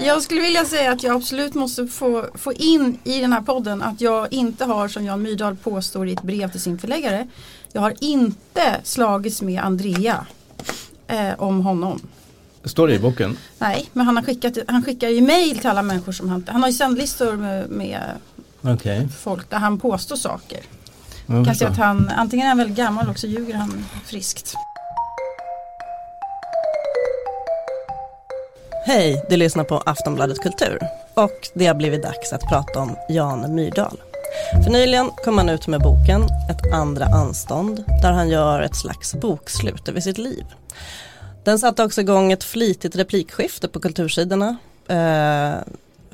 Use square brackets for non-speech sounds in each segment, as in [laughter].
Jag skulle vilja säga att jag absolut måste få, få in i den här podden att jag inte har som Jan Myrdal påstår i ett brev till sin förläggare. Jag har inte slagits med Andrea eh, om honom. Står det i boken? Nej, men han, har skickat, han skickar ju mail till alla människor som han, han har ju sändlistor med, med Okej. folk där han påstår saker. Jag kan se förstår. att han, antingen är han väldigt gammal och så ljuger han friskt. Hej, du lyssnar på Aftonbladet Kultur och det har blivit dags att prata om Jan Myrdal. För nyligen kom han ut med boken Ett andra anstånd där han gör ett slags bokslut över sitt liv. Den satte också igång ett flitigt replikskifte på kultursidorna. Eh,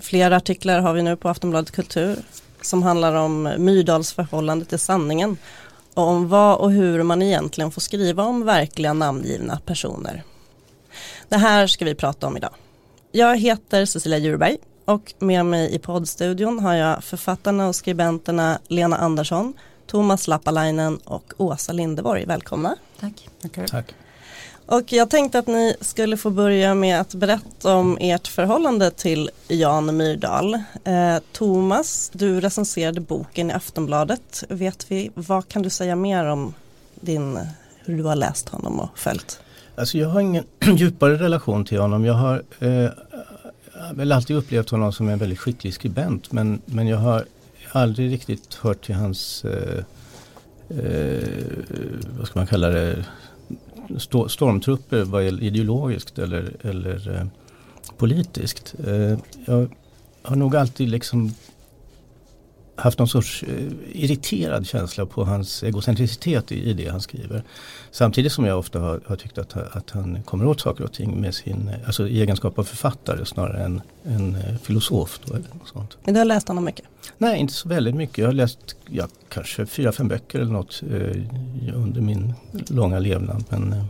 flera artiklar har vi nu på Aftonbladet Kultur som handlar om Myrdals förhållande till sanningen och om vad och hur man egentligen får skriva om verkliga namngivna personer. Det här ska vi prata om idag. Jag heter Cecilia Djurberg och med mig i poddstudion har jag författarna och skribenterna Lena Andersson, Thomas Lappalainen och Åsa Lindeborg. Välkomna. Tack. Tack. Och jag tänkte att ni skulle få börja med att berätta om ert förhållande till Jan Myrdal. Eh, Thomas, du recenserade boken i Aftonbladet. Vet vi, vad kan du säga mer om din, hur du har läst honom och följt? Alltså jag har ingen [clears throat] djupare relation till honom. Jag har eh, väl alltid upplevt honom som en väldigt skicklig skribent men, men jag har aldrig riktigt hört till hans, eh, eh, vad ska man kalla det, sto- stormtrupper vad gäller ideologiskt eller, eller eh, politiskt. Eh, jag har nog alltid liksom haft någon sorts eh, irriterad känsla på hans egocentricitet i, det han skriver. Samtidigt som jag ofta har, har tyckt att, att han kommer åt saker och ting med sin, alltså i egenskap av författare snarare än en eh, filosof. Då, eller något sånt. Men du har läst honom mycket? Nej, inte så väldigt mycket. Jag har läst ja, kanske fyra, fem böcker eller något eh, under min långa levnad. Men, eh,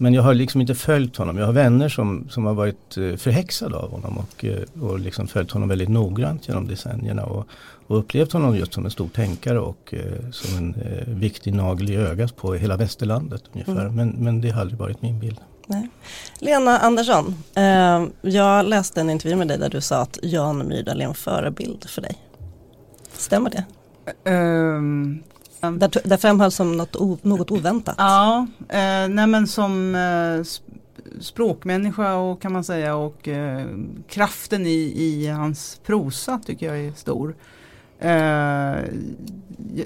men jag har liksom inte följt honom. Jag har vänner som, som har varit eh, förhäxade av honom och, eh, och liksom följt honom väldigt noggrant genom decennierna. Och, och upplevt honom just som en stor tänkare och eh, som en viktig nagel i ögat på hela västerlandet ungefär. Mm. Men, men det har aldrig varit min bild. Nej. Lena Andersson, eh, jag läste en intervju med dig där du sa att Jan Myrdal är en förebild för dig. Stämmer det? Ehm, Där, där framhölls som något, något oväntat. ja, eh, nej men som eh, sp- språkmänniska och kan man säga och eh, kraften i, i hans prosa tycker jag är stor. Eh,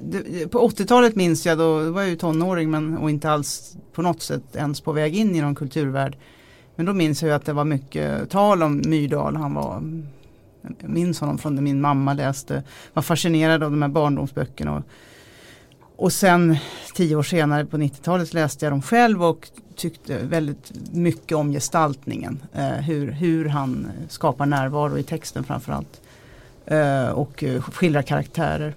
det, på 80-talet minns jag då, var jag ju tonåring men, och inte alls på något sätt ens på väg in i någon kulturvärld. Men då minns jag ju att det var mycket tal om Myrdal. Han var, jag minns honom från när min mamma läste, var fascinerad av de här barndomsböckerna. Och, och sen tio år senare på 90-talet läste jag dem själv och tyckte väldigt mycket om gestaltningen. Eh, hur, hur han skapar närvaro i texten framförallt. Eh, och eh, skildrar karaktärer.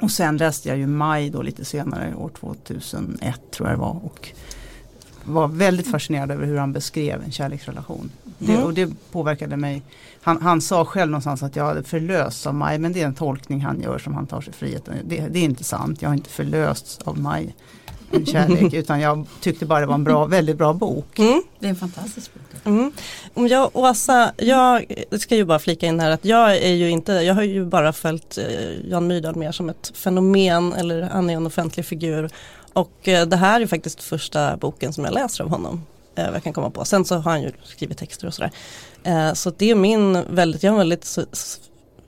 Och sen läste jag ju Maj då lite senare, år 2001 tror jag det var. Och var väldigt fascinerad över hur han beskrev en kärleksrelation. Det, Mm. och det påverkade mig. Han, han sa själv någonstans att jag hade förlösts av Maj, men det är en tolkning han gör som han tar sig friheten. Det, det är inte sant, jag har inte förlösts av Maj. En kärlek, [laughs] utan jag tyckte bara det var en bra, väldigt bra bok. Mm. Det är en fantastisk bok. Mm. Om jag Åsa, jag ska ju bara flika in här att jag är ju inte, jag har ju bara följt eh, Jan Myrdal mer som ett fenomen eller han är en offentlig figur. Och eh, det här är faktiskt första boken som jag läser av honom. Eh, vad jag kan komma på. Sen så har han ju skrivit texter och sådär. Eh, så det är min väldigt, jag har en väldigt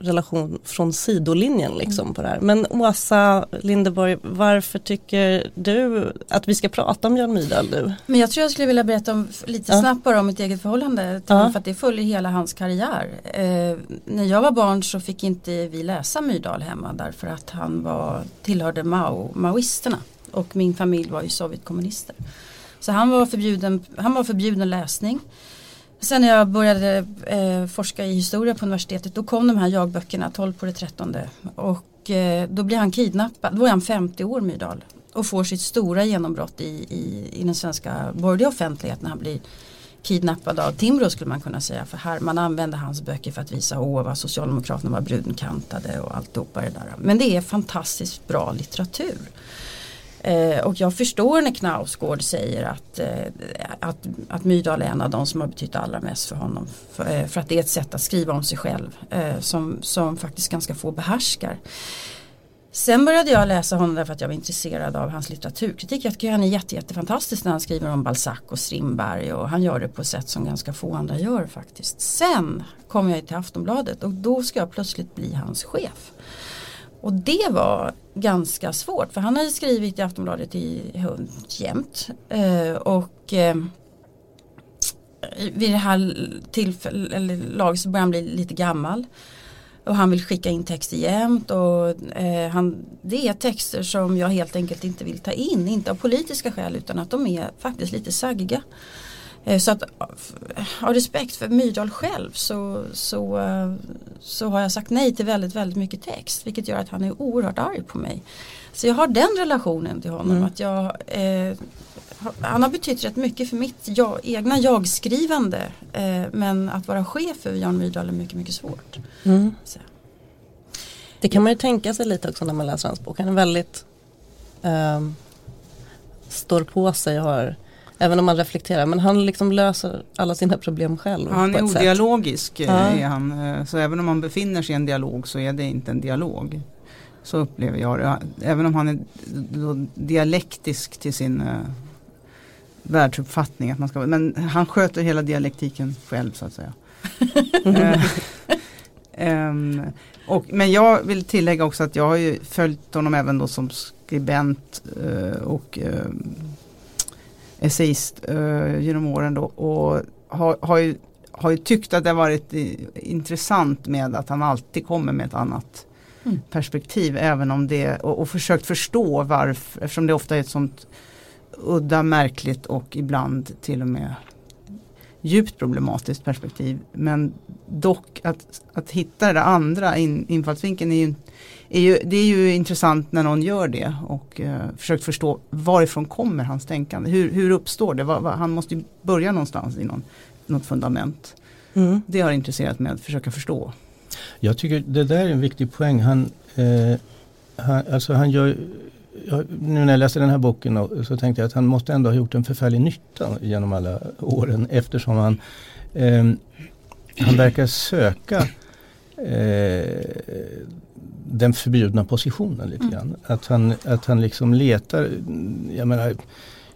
relation från sidolinjen liksom på det här. Men Åsa Lindeborg, varför tycker du att vi ska prata om Jan Myrdal nu? Men jag tror jag skulle vilja berätta om, lite Ja. snabbt bara om mitt eget förhållande till Ja. honom för att det följer hela hans karriär. Eh, när jag var barn så fick inte vi läsa Myrdal hemma därför att han var, tillhörde Mao, maoisterna och min familj var ju Sovjetkommunister. Så han var förbjuden, han var förbjuden läsning. Sen när jag började eh, forska i historia på universitetet då kom de här jagböckerna 12 på det 13 och eh, då blir han kidnappad, då är han 50 år Myrdal och får sitt stora genombrott i, i, i den svenska borgerliga offentligheten när han blir kidnappad av Timbro skulle man kunna säga. För här, man använde hans böcker för att visa åh vad Socialdemokraterna var brunkantade. och alltihopa det där. Men det är fantastiskt bra litteratur. Eh, och jag förstår när Knausgård säger att, eh, att, att Myrdal är en av de som har betytt allra mest för honom. För, eh, för att det är ett sätt att skriva om sig själv eh, som, som faktiskt ganska få behärskar. Sen började jag läsa honom därför att jag var intresserad av hans litteraturkritik. Jag tycker han är jätte, jättefantastisk när han skriver om Balzac och Strindberg och han gör det på ett sätt som ganska få andra gör faktiskt. Sen kom jag till Aftonbladet och då ska jag plötsligt bli hans chef. Och det var ganska svårt för han hade skrivit i Aftonbladet i jämt. Eh, och eh, vid det här tillfället, eller laget så börjar han bli lite gammal. Och han vill skicka in texter jämt och eh, han, det är texter som jag helt enkelt inte vill ta in. Inte av politiska skäl utan att de är faktiskt lite saggiga. Eh, så att av respekt för Myrdal själv så, så, eh, så har jag sagt nej till väldigt, väldigt mycket text. Vilket gör att han är oerhört arg på mig. Så jag har den relationen till honom. Mm. att jag eh, han har betytt rätt mycket för mitt jag, egna jag-skrivande. Eh, men att vara chef över Jan Myrdal är mycket, mycket svårt. Mm. Det kan man ju tänka sig lite också när man läser hans bok. Han är väldigt ehm, står på sig och har Även om man reflekterar men han liksom löser alla sina problem själv. Han är odialogisk. eh. Är han. eh, Så även om han befinner sig i en dialog så är det inte en dialog. Så upplever jag det. Även om han är dialektisk till sin uh, världsuppfattning. Att man ska, men han sköter hela dialektiken själv så att säga. [laughs] Ehm, och, men jag vill tillägga också att jag har ju följt honom även då som skribent eh, och eh, essayist eh, genom åren då och har, har, ju, har ju tyckt att det har varit eh, intressant med att han alltid kommer med ett annat Mm. perspektiv även om det och, och försökt förstå varför eftersom det ofta är ett sånt udda, märkligt och ibland till och med djupt problematiskt perspektiv. Men dock att, att hitta det där andra in, infallsvinkeln är ju, är ju, det är ju intressant när någon gör det och eh, försökt förstå varifrån kommer hans tänkande. Hur, hur uppstår det? Vad, vad, han måste ju börja någonstans i någon, något fundament. Mm. Det har intresserat mig att försöka förstå. Jag tycker det där är en viktig poäng. Han, eh, han, alltså han gör, jag, nu när jag läste den här boken så tänkte jag att han måste ändå ha gjort en förfärlig nytta genom alla åren eftersom han, eh, han verkar söka eh, den förbjudna positionen lite Mm. grann. Att han, att han liksom letar, jag menar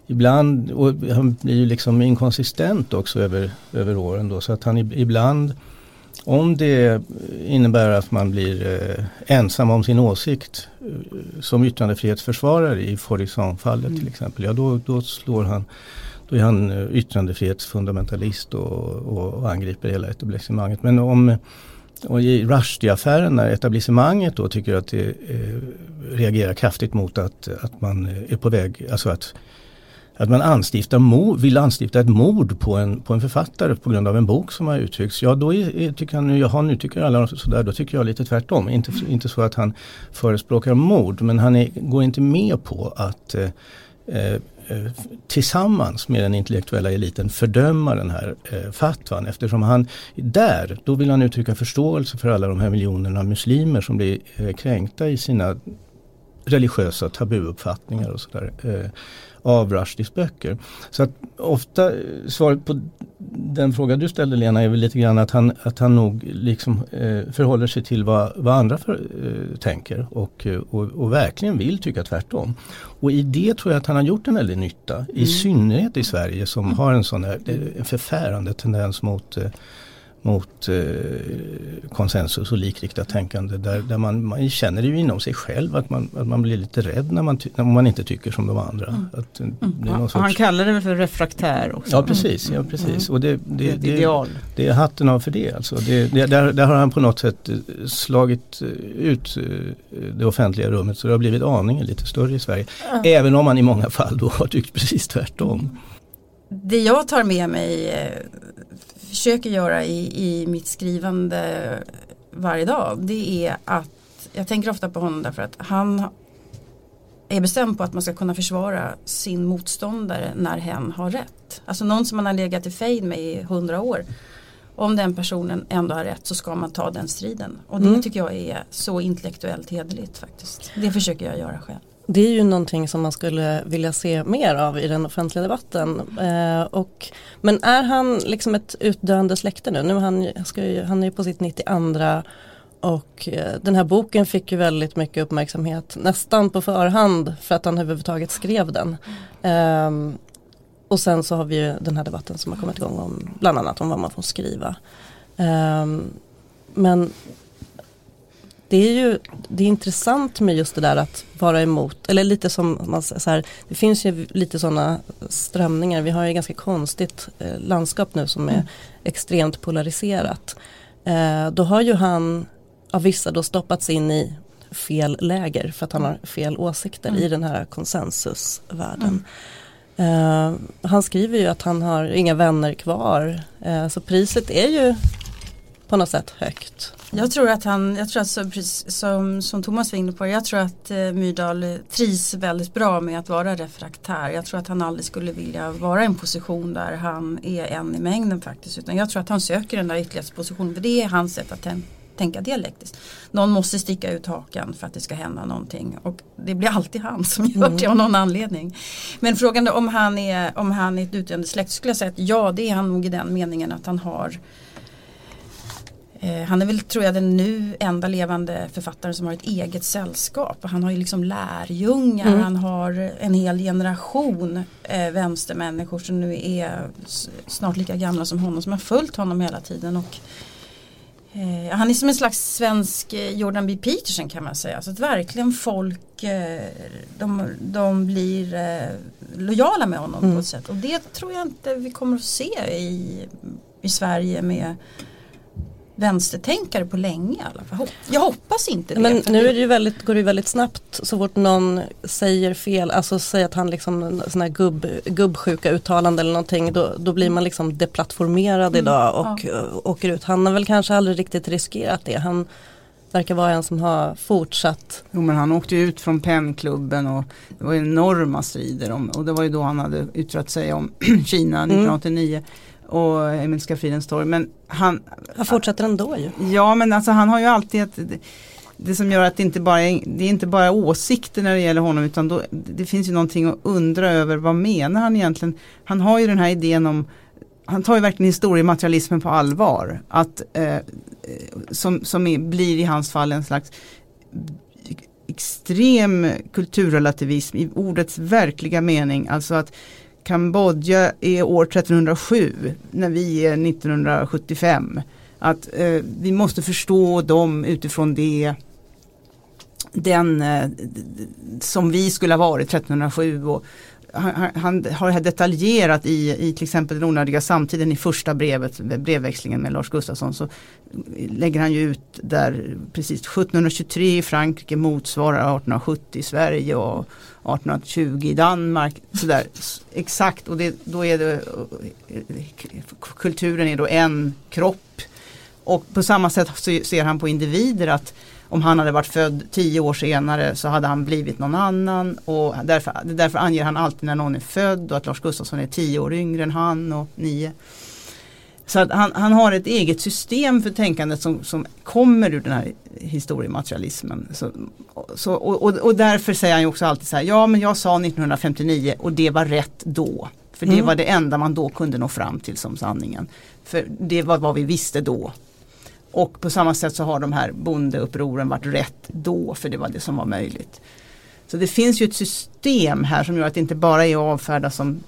ibland, och han blir ju liksom inkonsistent också över, över åren då så att han ib- ibland om det innebär att man blir eh, ensam om sin åsikt eh, som yttrandefrihetsförsvarare i Fourisson-fallet Mm. till exempel, ja då, då slår han då är han eh, yttrandefrihetsfundamentalist och, och, och angriper hela etablissemanget. Men om och i Rushdie-affären när etablissemanget då tycker att det eh, reagerar kraftigt mot att, att man är på väg, alltså att att man anstiftar mord, vill anstifta ett mord på en, på en författare på grund av en bok som har uttryckts. Ja då är, tycker han jaha nu tycker alla sådär, då tycker jag lite tvärtom. Inte, inte så att han förespråkar mord men han är, går inte med på att eh, eh, eh, tillsammans med den intellektuella eliten fördöma den här eh, fatwan eftersom han där, då vill han uttrycka förståelse för alla de här miljonerna muslimer som blir eh, kränkta i sina religiösa tabuuppfattningar och sådär. Eh, av Rushdies böcker. Så att ofta svaret på den fråga du ställde Lena är väl lite grann att han, att han nog liksom eh, förhåller sig till vad, vad andra för, eh, tänker och, eh, och, och verkligen vill tycka tvärtom. Och i det tror jag att han har gjort en väldig nytta. I synnerhet i Sverige som har en sån här en förfärande tendens mot eh, mot eh, konsensus och likriktat tänkande där, där man, man känner ju inom sig själv att man, att man blir lite rädd när man, när man inte tycker som de andra. Mm. Att, eh, det är någon Och han sorts, kallar det för refraktär också. ja precis, ja, precis. Och det, Det det, det, ideal. det är hatten av för det. Alltså. det, det där, där har han på något sätt eh, slagit eh, ut det offentliga rummet så det har blivit aningen lite större i Sverige. Även om man i många fall då har tyckt precis tvärtom. Det jag tar med mig, försöker göra i, i mitt skrivande varje dag, det är att jag tänker ofta på honom därför att han är bestämd på att man ska kunna försvara sin motståndare när hen har rätt. Alltså någon som man har legat i fejd med i hundra år. Om den personen ändå har rätt så ska man ta den striden. Och det Mm. tycker jag är så intellektuellt hederligt faktiskt. Det försöker jag göra själv det är ju någonting som man skulle vilja se mer av i den offentliga debatten. Eh, och, men är han liksom ett utdöende släkte nu? nu han, ju, han är ju på sitt 92 och eh, den här boken fick ju väldigt mycket uppmärksamhet nästan på förhand för att han överhuvudtaget skrev den. Eh, och sen så har vi ju den här debatten som har kommit igång om bland annat om vad man får skriva. Eh, men det är ju det är intressant med just det där att vara emot, eller lite som man så här, det finns ju lite sådana strömningar, vi har ju ganska konstigt eh, landskap nu som är mm. extremt polariserat. Eh, då har ju han av vissa då stoppats in i fel läger för att han har fel åsikter mm. i den här konsensusvärlden. Mm. Uh, han skriver ju att han har inga vänner kvar. Uh, så priset är ju på något sätt högt. Jag tror att han, jag tror att så, som, som Thomas var inne på, jag tror att eh, Myrdal trivs väldigt bra med att vara refraktär. Jag tror att han aldrig skulle vilja vara i en position där han är en i mängden faktiskt. Utan jag tror att han söker den där ytterlighetspositionen, för det är hans sätt att tänka dialektiskt. Någon måste sticka ut hakan för att det ska hända någonting och det blir alltid han [laughs] som gör det mm. av någon anledning. Men frågan om han är, om han är ett utdöende släkt skulle jag säga att ja det är han nog i den meningen att han har eh, han är väl tror jag den nu enda levande författaren som har ett eget sällskap. Han har ju liksom lärjungar, mm. han har en hel generation eh, vänstermänniskor som nu är snart lika gamla som honom som har följt honom hela tiden. Och Eh, han är som en slags svensk eh, Jordan B. Peterson kan man säga. Så att verkligen folk eh, de, de blir eh, lojala med honom mm. på ett sätt. Och det tror jag inte vi kommer att se i, i Sverige med vänstertänkare på länge i alla fall. Jag hoppas inte det. Men nu är det ju väldigt, går det ju väldigt snabbt så fort någon säger fel, alltså säger att han liksom sån här gubb, gubbsjuka uttalande eller någonting då, då blir man liksom deplattformerad mm. idag och ja. åker ut. Han har väl kanske aldrig riktigt riskerat det. Han verkar vara en som har fortsatt. Jo men han åkte ut från pennklubben och det var enorma strider om, och det var ju då han hade yttrat sig om [clears throat] Kina 1989. Mm och Himmelska fridens torg. Men han, han fortsätter ändå ju. Ja men alltså han har ju alltid ett det som gör att det inte bara är, det är inte bara åsikter när det gäller honom utan då, det finns ju någonting att undra över vad menar han egentligen. Han har ju den här idén om han tar ju verkligen historiematerialismen på allvar. Att, eh, som som är, blir i hans fall en slags extrem kulturrelativism i ordets verkliga mening. Alltså att Kambodja är år 1307 när vi är 1975. Att eh, vi måste förstå dem utifrån det den eh, som vi skulle ha varit 1307 och han, han, har detaljerat i, i till exempel den onödiga samtiden i första brevet, brevväxlingen med Lars Gustafsson så lägger han ju ut där precis 1723 i Frankrike motsvarar 1870 i Sverige och 1820 i Danmark. Sådär, exakt och det, då är det kulturen är då en kropp och på samma sätt ser han på individer att om han hade varit född tio år senare så hade han blivit någon annan och därför, därför anger han alltid när någon är född och att Lars Gustafsson är tio år yngre än han och nio. Så att han, han har ett eget system för tänkandet som, som kommer ur den här historiematerialismen. Så, så, och, och, och, därför säger han ju också alltid så här, ja men jag sa 1959 och det var rätt då. För det mm. var det enda man då kunde nå fram till som sanningen. För det var vad vi visste då. Och på samma sätt så har de här bondeupproren varit rätt då för det var det som var möjligt. Så det finns ju ett system här som gör att det inte bara är att avfärda som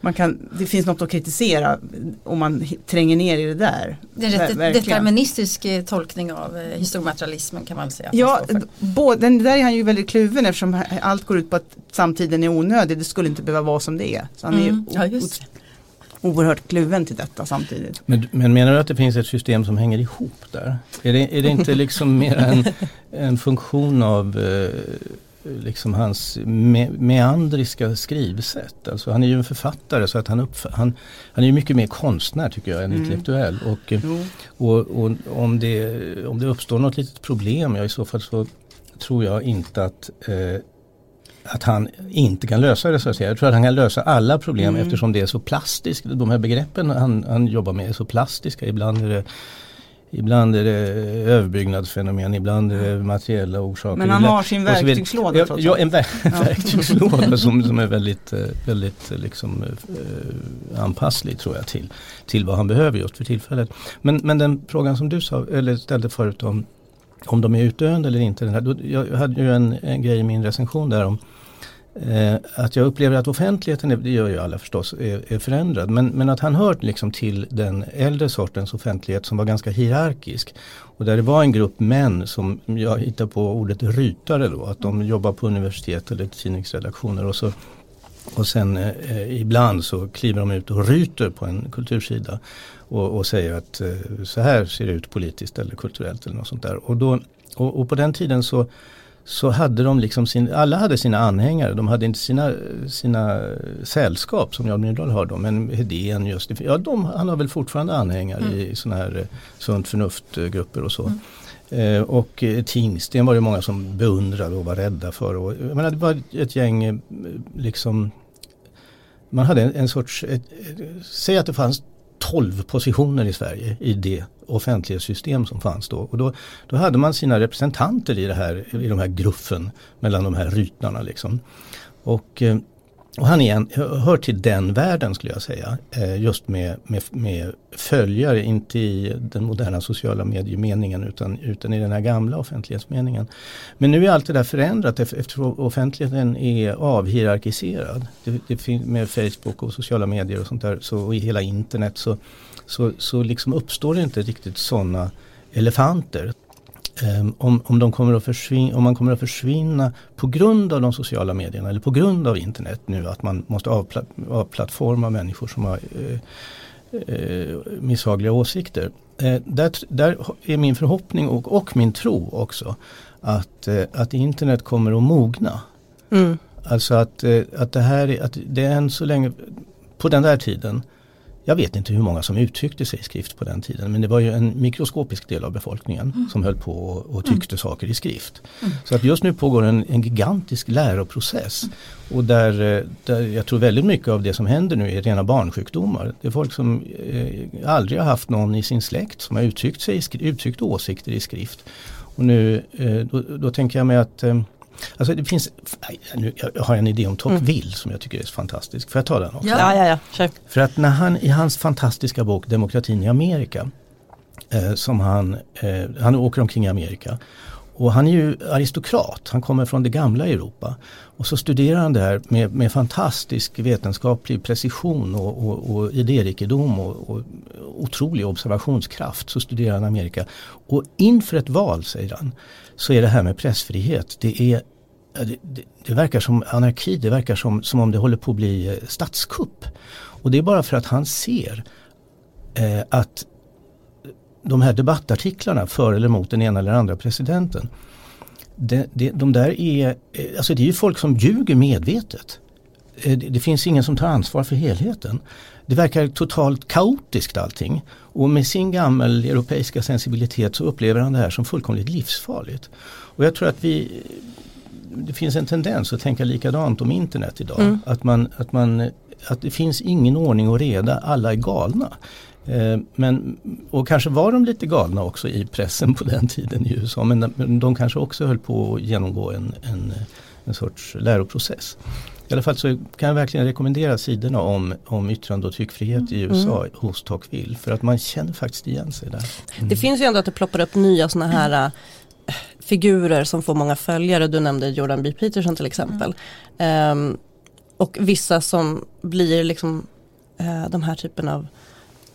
man kan, det finns något att kritisera om man tränger ner i det där. Det är en deterministisk eh, tolkning av eh, historiematerialismen kan man säga. Ja, både, den där är han ju väldigt kluven eftersom allt går ut på att samtiden är onödig. Det skulle inte behöva vara som det är. Så han är mm. ja, oerhört kluven till detta samtidigt. Men, men, menar du att det finns ett system som hänger ihop där? Är det, är det inte liksom mer en, en funktion av eh, liksom hans me meandriska skrivsätt. Alltså han är ju en författare så att han, han, han är ju mycket mer konstnär tycker jag än mm. intellektuell. Och, mm. och, och, om, det, om det uppstår något litet problem, ja i så fall så tror jag inte att eh, att han inte kan lösa det så att säga. Jag tror att han kan lösa alla problem mm. eftersom det är så plastiskt. De här begreppen han, han jobbar med är så plastiska. Ibland är det Ibland är det överbyggnadsfenomen, ibland är det materiella orsaker. Men han har sin verktygslåda ja, ja, en ver [laughs] verktygslåda som, som är väldigt, eh, väldigt liksom, eh, anpasslig tror jag till, till vad han behöver just för tillfället. Men, men den frågan som du sa, eller ställde förut om, om de är utdöende eller inte. Den här, jag hade ju en, en grej i min recension där om Eh, att jag upplever att offentligheten, det gör ju alla förstås, är, är förändrad. Men, men att han hör liksom till den äldre sortens offentlighet som var ganska hierarkisk. Och där det var en grupp män som, jag hittar på ordet rytare då, att de jobbar på universitet eller tidningsredaktioner och så och sen eh, ibland så kliver de ut och ryter på en kultursida och, och säger att eh, så här ser det ut politiskt eller kulturellt eller något sånt där. Och, då, och, och på den tiden så så hade de liksom sin, alla hade sina anhängare. De hade inte sina, sina sällskap som Jan Myrdal har då. Men Hedén just, ja de, han har väl fortfarande anhängare mm. i sådana här eh, sunt förnuft-grupper och så. Mm. Eh, och eh, Tingsten var det många som beundrade och var rädda för. Och, jag menar, det var ett gäng eh, liksom man hade en, en sorts, ett, säg att det fanns 12 positioner i Sverige i det offentlighetssystem som fanns då. Och då, då hade man sina representanter i, det här, i de här gruffen mellan de här rytnarna. Liksom. Och eh, och han är en, hör till den världen skulle jag säga. Eh, just med, med, med följare, inte i den moderna sociala mediemeningen utan, utan i den här gamla offentlighetsmeningen. Men nu är allt det där förändrat eftersom offentligheten är avhierarkiserad. Det, det, med Facebook och sociala medier och sånt där så, och i hela internet så, så, så liksom uppstår det inte riktigt sådana elefanter. Um, om, om, de kommer att försvinna, om man kommer att försvinna på grund av de sociala medierna eller på grund av internet nu att man måste avpla avplattforma människor som har uh, uh, misshagliga åsikter. Uh, där, där, är min förhoppning och, och min tro också att, att internet kommer att mogna. Mm. Alltså att, att det här att det är än så länge, på den där tiden jag vet inte hur många som uttryckte sig i skrift på den tiden men det var ju en mikroskopisk del av befolkningen mm. som höll på och, och tyckte mm. saker i skrift. Mm. Så att just nu pågår en, en gigantisk läroprocess mm. och där, eh, där jag tror väldigt mycket av det som händer nu är rena barnsjukdomar. Det är folk som eh, aldrig har haft någon i sin släkt som har uttryckt, sig, uttryckt åsikter i skrift. Och nu eh, då, då tänker jag mig att eh, Alltså det finns, nu, jag har en idé om Tocqueville mm. som jag tycker är fantastisk. Får jag ta den också? Ja, ja, ja. Kör. För att när han i hans fantastiska bok Demokratin i Amerika eh, som han, eh, han åker omkring i Amerika och han är ju aristokrat, han kommer från det gamla Europa. Och så studerar han det här med, med fantastisk vetenskaplig precision och, och, och idérikedom och, och otrolig observationskraft. Så studerar han Amerika. Och inför ett val, säger han, så är det här med pressfrihet, det är det, det, det, verkar som anarki, det verkar som, som om det håller på att bli statskupp. Och det är bara för att han ser eh, att de här debattartiklarna för eller mot den ena eller andra presidenten. De, de, de där är, eh, alltså det är ju folk som ljuger medvetet. Eh, det, det finns ingen som tar ansvar för helheten. Det verkar totalt kaotiskt allting. Och med sin gammal europeiska sensibilitet så upplever han det här som fullkomligt livsfarligt. Och jag tror att vi det finns en tendens att tänka likadant om internet idag. Mm. Att, man, att, man, att det finns ingen ordning och reda, alla är galna. Eh, men, och kanske var de lite galna också i pressen på den tiden i USA men de kanske också höll på att genomgå en, en, en sorts läroprocess. I alla fall så kan jag verkligen rekommendera sidorna om, om yttrande och tryckfrihet i USA mm. hos Tocqueville för att man känner faktiskt igen sig där. Mm. Det finns ju ändå att det ploppar upp nya sådana här äh, figurer som får många följare. Du nämnde Jordan B. Peterson till exempel. Mm. Um, och vissa som blir liksom uh, de här typen av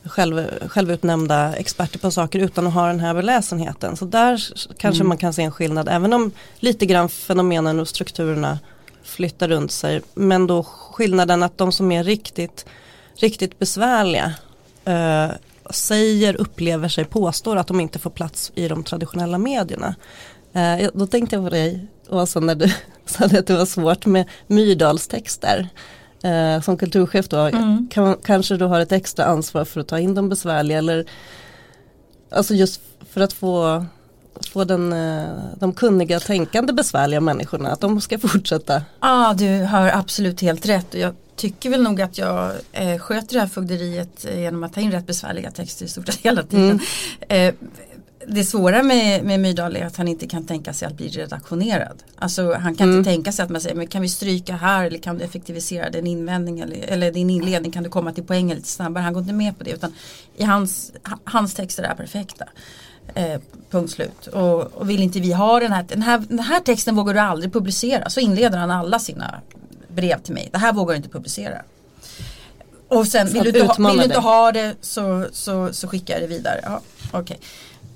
själv, självutnämnda experter på saker utan att ha den här beläsenheten. Så där kanske mm. man kan se en skillnad även om lite grann fenomenen och strukturerna flyttar runt sig. Men då skillnaden att de som är riktigt, riktigt besvärliga eh, säger, upplever sig, påstår att de inte får plats i de traditionella medierna. Eh, då tänkte jag på dig, Åsa, när du [laughs] sa att det var svårt med Myrdals texter eh, som kulturchef då, mm. kan, kanske du har ett extra ansvar för att ta in de besvärliga eller alltså just för att få, få den, eh, de kunniga, tänkande, besvärliga människorna att de ska [laughs] fortsätta. Ja, du har absolut helt rätt. Jag tycker väl nog att jag eh, sköter det här fögderiet eh, genom att ta in rätt besvärliga texter i stort sett hela tiden. Mm. Eh, det svåra med, med Myrdal är att han inte kan tänka sig att bli redaktionerad. Alltså han kan mm. inte tänka sig att man säger men kan vi stryka här eller kan du effektivisera din invändning eller, eller din inledning kan du komma till poängen lite snabbare. Han går inte med på det utan i hans, hans texter är perfekta. Eh, punkt slut. Och, och, vill inte vi ha den här, den här, den här texten vågar du aldrig publicera. Så inleder han alla sina brev till mig. Det här vågar du inte publicera. Och sen vill du, inte ha, vill du inte ha det så, så, så skickar jag det vidare. Ja, okay.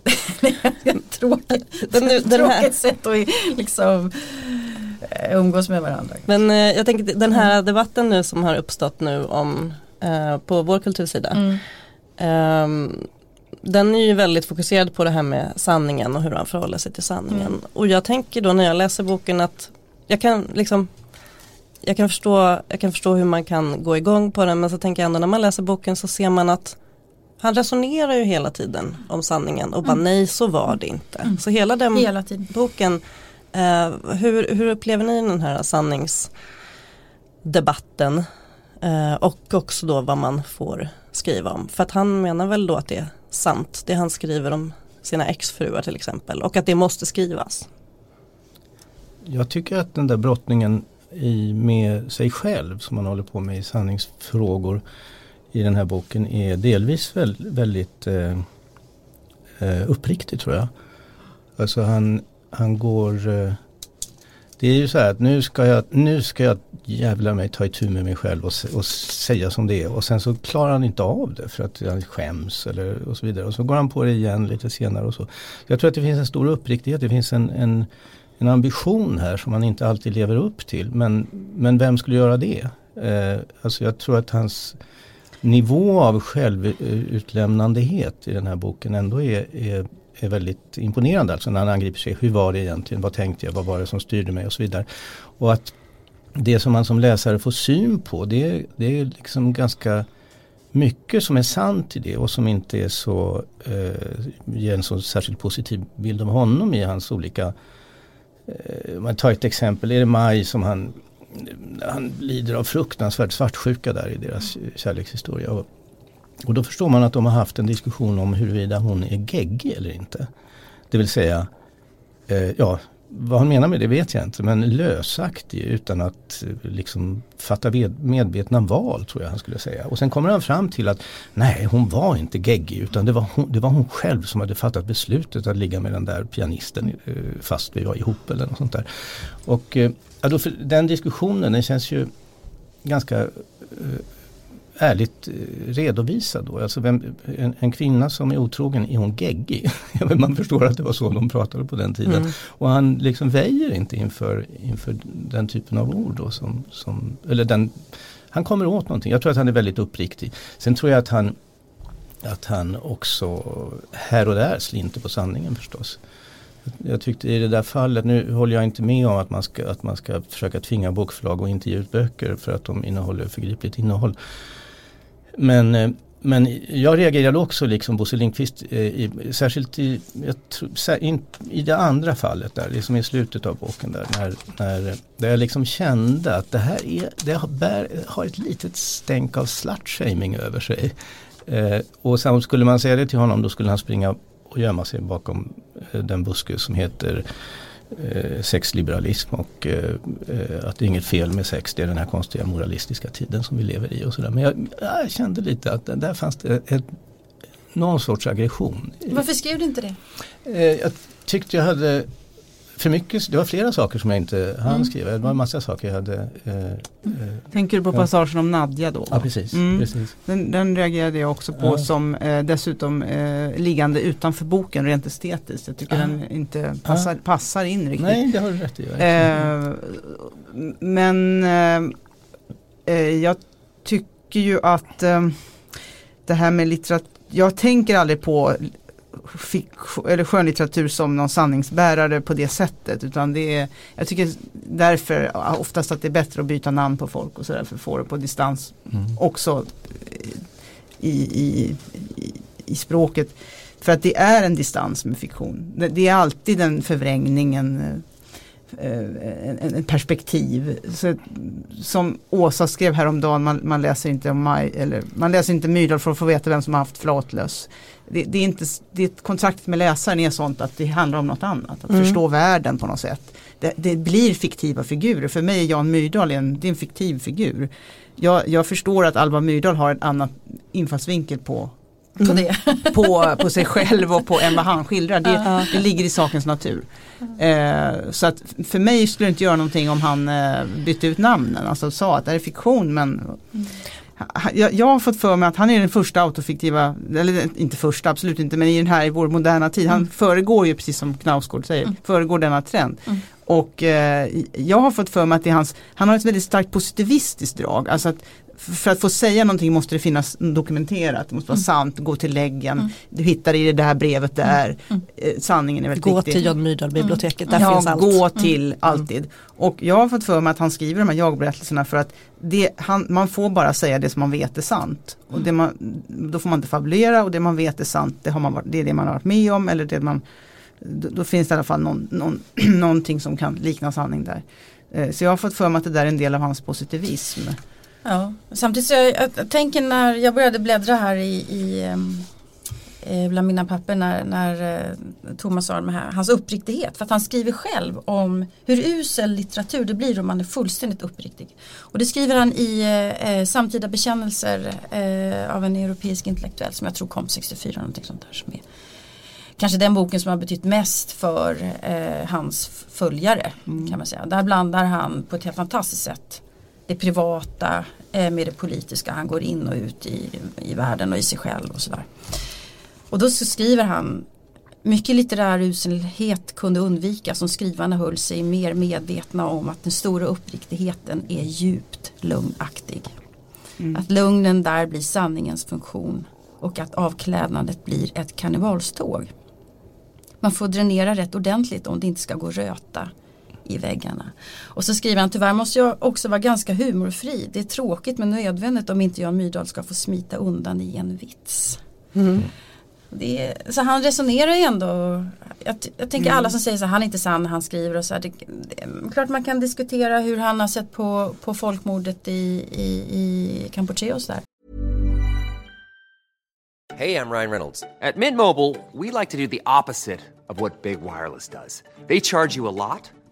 [laughs] tråkigt, [laughs] den, [laughs] den tråkigt här. sätt att liksom eh, umgås med varandra. Men eh, jag tänker den här debatten nu som har uppstått nu om eh, på vår kultursida. Mm. Eh, den är ju väldigt fokuserad på det här med sanningen och hur han förhåller sig till sanningen. Mm. Och jag tänker då när jag läser boken att jag kan liksom jag kan, förstå, jag kan förstå hur man kan gå igång på den men så tänker jag ändå när man läser boken så ser man att han resonerar ju hela tiden om sanningen och bara mm. nej så var det inte. Mm. Så hela den hela boken, eh, hur, hur upplever ni den här sanningsdebatten? Eh, och också då vad man får skriva om. För att han menar väl då att det är sant, det han skriver om sina exfruar till exempel och att det måste skrivas. Jag tycker att den där brottningen i, med sig själv som man håller på med i sanningsfrågor i den här boken är delvis väldigt, väldigt eh, uppriktig tror jag. Alltså han, han går eh, Det är ju så här att nu ska jag, nu ska jag jävla mig ta itu med mig själv och, och säga som det är. Och sen så klarar han inte av det för att han skäms eller och så vidare. Och så går han på det igen lite senare och så. Jag tror att det finns en stor uppriktighet. Det finns en, en, en ambition här som han inte alltid lever upp till. Men, men vem skulle göra det? Eh, alltså jag tror att hans nivå av självutlämnandehet i den här boken ändå är, är, är väldigt imponerande. Alltså när han angriper sig, hur var det egentligen, vad tänkte jag, vad var det som styrde mig och så vidare. Och att det som man som läsare får syn på det, det är liksom ganska mycket som är sant i det och som inte är så, eh, ger en så särskilt positiv bild av honom i hans olika eh, man tar ett exempel, är det Maj som han han lider av fruktansvärd svartsjuka där i deras kärlekshistoria. Och, och då förstår man att de har haft en diskussion om huruvida hon är geggig eller inte. Det vill säga, eh, ja vad han menar med det vet jag inte men lösaktig utan att eh, liksom fatta medvetna val tror jag han skulle säga. Och sen kommer han fram till att nej hon var inte geggig utan det var hon, det var hon själv som hade fattat beslutet att ligga med den där pianisten eh, fast vi var ihop eller något sånt där. Och eh, ja, då den diskussionen den känns ju ganska ärligt eh, redovisad då. Alltså vem, en, en, kvinna som är otrogen, är hon geggig? [laughs] Man förstår att det var så de pratade på den tiden. Mm. Och han liksom väjer inte inför, inför den typen av ord då som, som eller den, han kommer åt någonting. Jag tror att han är väldigt uppriktig. Sen tror jag att han att han också här och där slinter på sanningen förstås. Jag tyckte i det där fallet, nu håller jag inte med om att man ska, att man ska försöka tvinga bokförlag att inte ge ut böcker för att de innehåller förgripligt innehåll. Men, eh, men jag reagerade också liksom Bosse Lindqvist, eh, i, särskilt i, tror, in, i det andra fallet där, liksom i slutet av boken där, när, när, där jag liksom kände att det här är, det har, bär, har ett litet stänk av slutshaming över sig. Eh, och sen skulle man säga det till honom då skulle han springa och gömma sig bakom eh, den buske som heter eh, sexliberalism och eh, eh, att det är inget fel med sex. Det är den här konstiga moralistiska tiden som vi lever i och sådär. Men jag, jag, kände lite att där fanns det ett, någon sorts aggression. Varför skrev du inte det? Eh, jag tyckte jag hade för mycket, det var flera saker som jag inte hann mm. skriva. Det var en massa saker jag hade. Eh, eh, Tänker du på passagen om Nadja då? Ja precis. Mm. precis. Den, den, reagerade jag också på ja. som eh, dessutom eh, liggande utanför boken rent estetiskt. Jag tycker ja. den inte passar, ja. passar in riktigt. Nej det har du rätt i. Eh, men eh, jag tycker ju att det här med litteratur jag tänker aldrig på eller skönlitteratur som någon sanningsbärare på det sättet. Utan det är, jag tycker därför oftast att det är bättre att byta namn på folk och sådär för att få det på distans mm. också i, i, i, i, språket. För att det är en distans med fiktion. Det, det är alltid den förvrängningen ett perspektiv. Så, som Åsa skrev häromdagen, man, man läser inte om Maj, eller man läser inte Myrdal för att få veta vem som har haft flatlöss. Det, det, är inte, det, kontraktet med läsaren är sånt att det handlar om något annat, att mm. förstå världen på något sätt. Det, det, blir fiktiva figurer, för mig är Jan Myrdal en, det är en fiktiv figur. Jag, jag förstår att Alva Myrdal har en annan infallsvinkel på på, det. [laughs] på, på sig själv och på än vad han skildrar. Det, uh. det ligger i sakens natur. Eh, så att för mig skulle det inte göra någonting om han eh, bytte ut namnen. Alltså sa att det är fiktion men mm. Jag, jag, har fått för mig att han är den första autofiktiva, eller inte första absolut inte men i den här i vår moderna tid. Han mm. föregår ju precis som Knausgård säger, mm. föregår denna trend. Mm. Och eh, jag har fått för mig att det är hans, han har ett väldigt starkt positivistiskt drag. Alltså att för att få säga någonting måste det finnas dokumenterat, det måste vara mm. sant, gå till läggen, mm. du hittar i det här brevet där, mm. mm. Eh, sanningen är väldigt gå viktig. Gå till John Myrdal biblioteket, där ja, finns allt. gå till mm. alltid. Och jag har fått för mig att han skriver de här jagberättelserna för att det, han, man får bara säga det som man vet är sant. Och det man, då får man inte fabulera och det man vet är sant, det, har man varit, det är det man har varit med om eller det man då, då finns det i alla fall någon, någon, [clears throat] någonting som kan likna sanning där. Eh, så jag har fått för mig att det där är en del av hans positivism. Ja, samtidigt så jag, jag tänker när jag började bläddra här i, i eh, bland mina papper när, när eh, Thomas sa det här, hans uppriktighet. För att han skriver själv om hur usel litteratur det blir om man är fullständigt uppriktig. Och det skriver han i eh, Samtida bekännelser eh, av en europeisk intellektuell som jag tror kom 64. Någonting sånt där, som är kanske den boken som har betytt mest för eh, hans följare. Mm. kan man säga. Där blandar han på ett helt fantastiskt sätt det privata eh, med det politiska. Han går in och ut i, i världen och i sig själv och sådär. Och då så skriver han mycket litterär uselhet kunde undvikas om skrivarna höll sig mer medvetna om att den stora uppriktigheten är djupt lugnaktig. Mm. Att lugnen där blir sanningens funktion och att avklädnadet blir ett karnevalståg. Man får dränera rätt ordentligt om det inte ska gå röta i väggarna. Och så skriver han, tyvärr måste jag också vara ganska humorfri. Det är tråkigt men nödvändigt om inte Jan Myrdal ska få smita undan i en vits. Mm. Är, så han resonerar ju ändå, jag, jag tänker mm. alla som säger så han är inte sann när han skriver och så här, det, det, klart man kan diskutera hur han har sett på, på folkmordet i, i, i Kampuchea och sådär. Hej, jag Ryan Reynolds. At Mint Mobile, we like to do the opposite of what Big Wireless does. They charge you a lot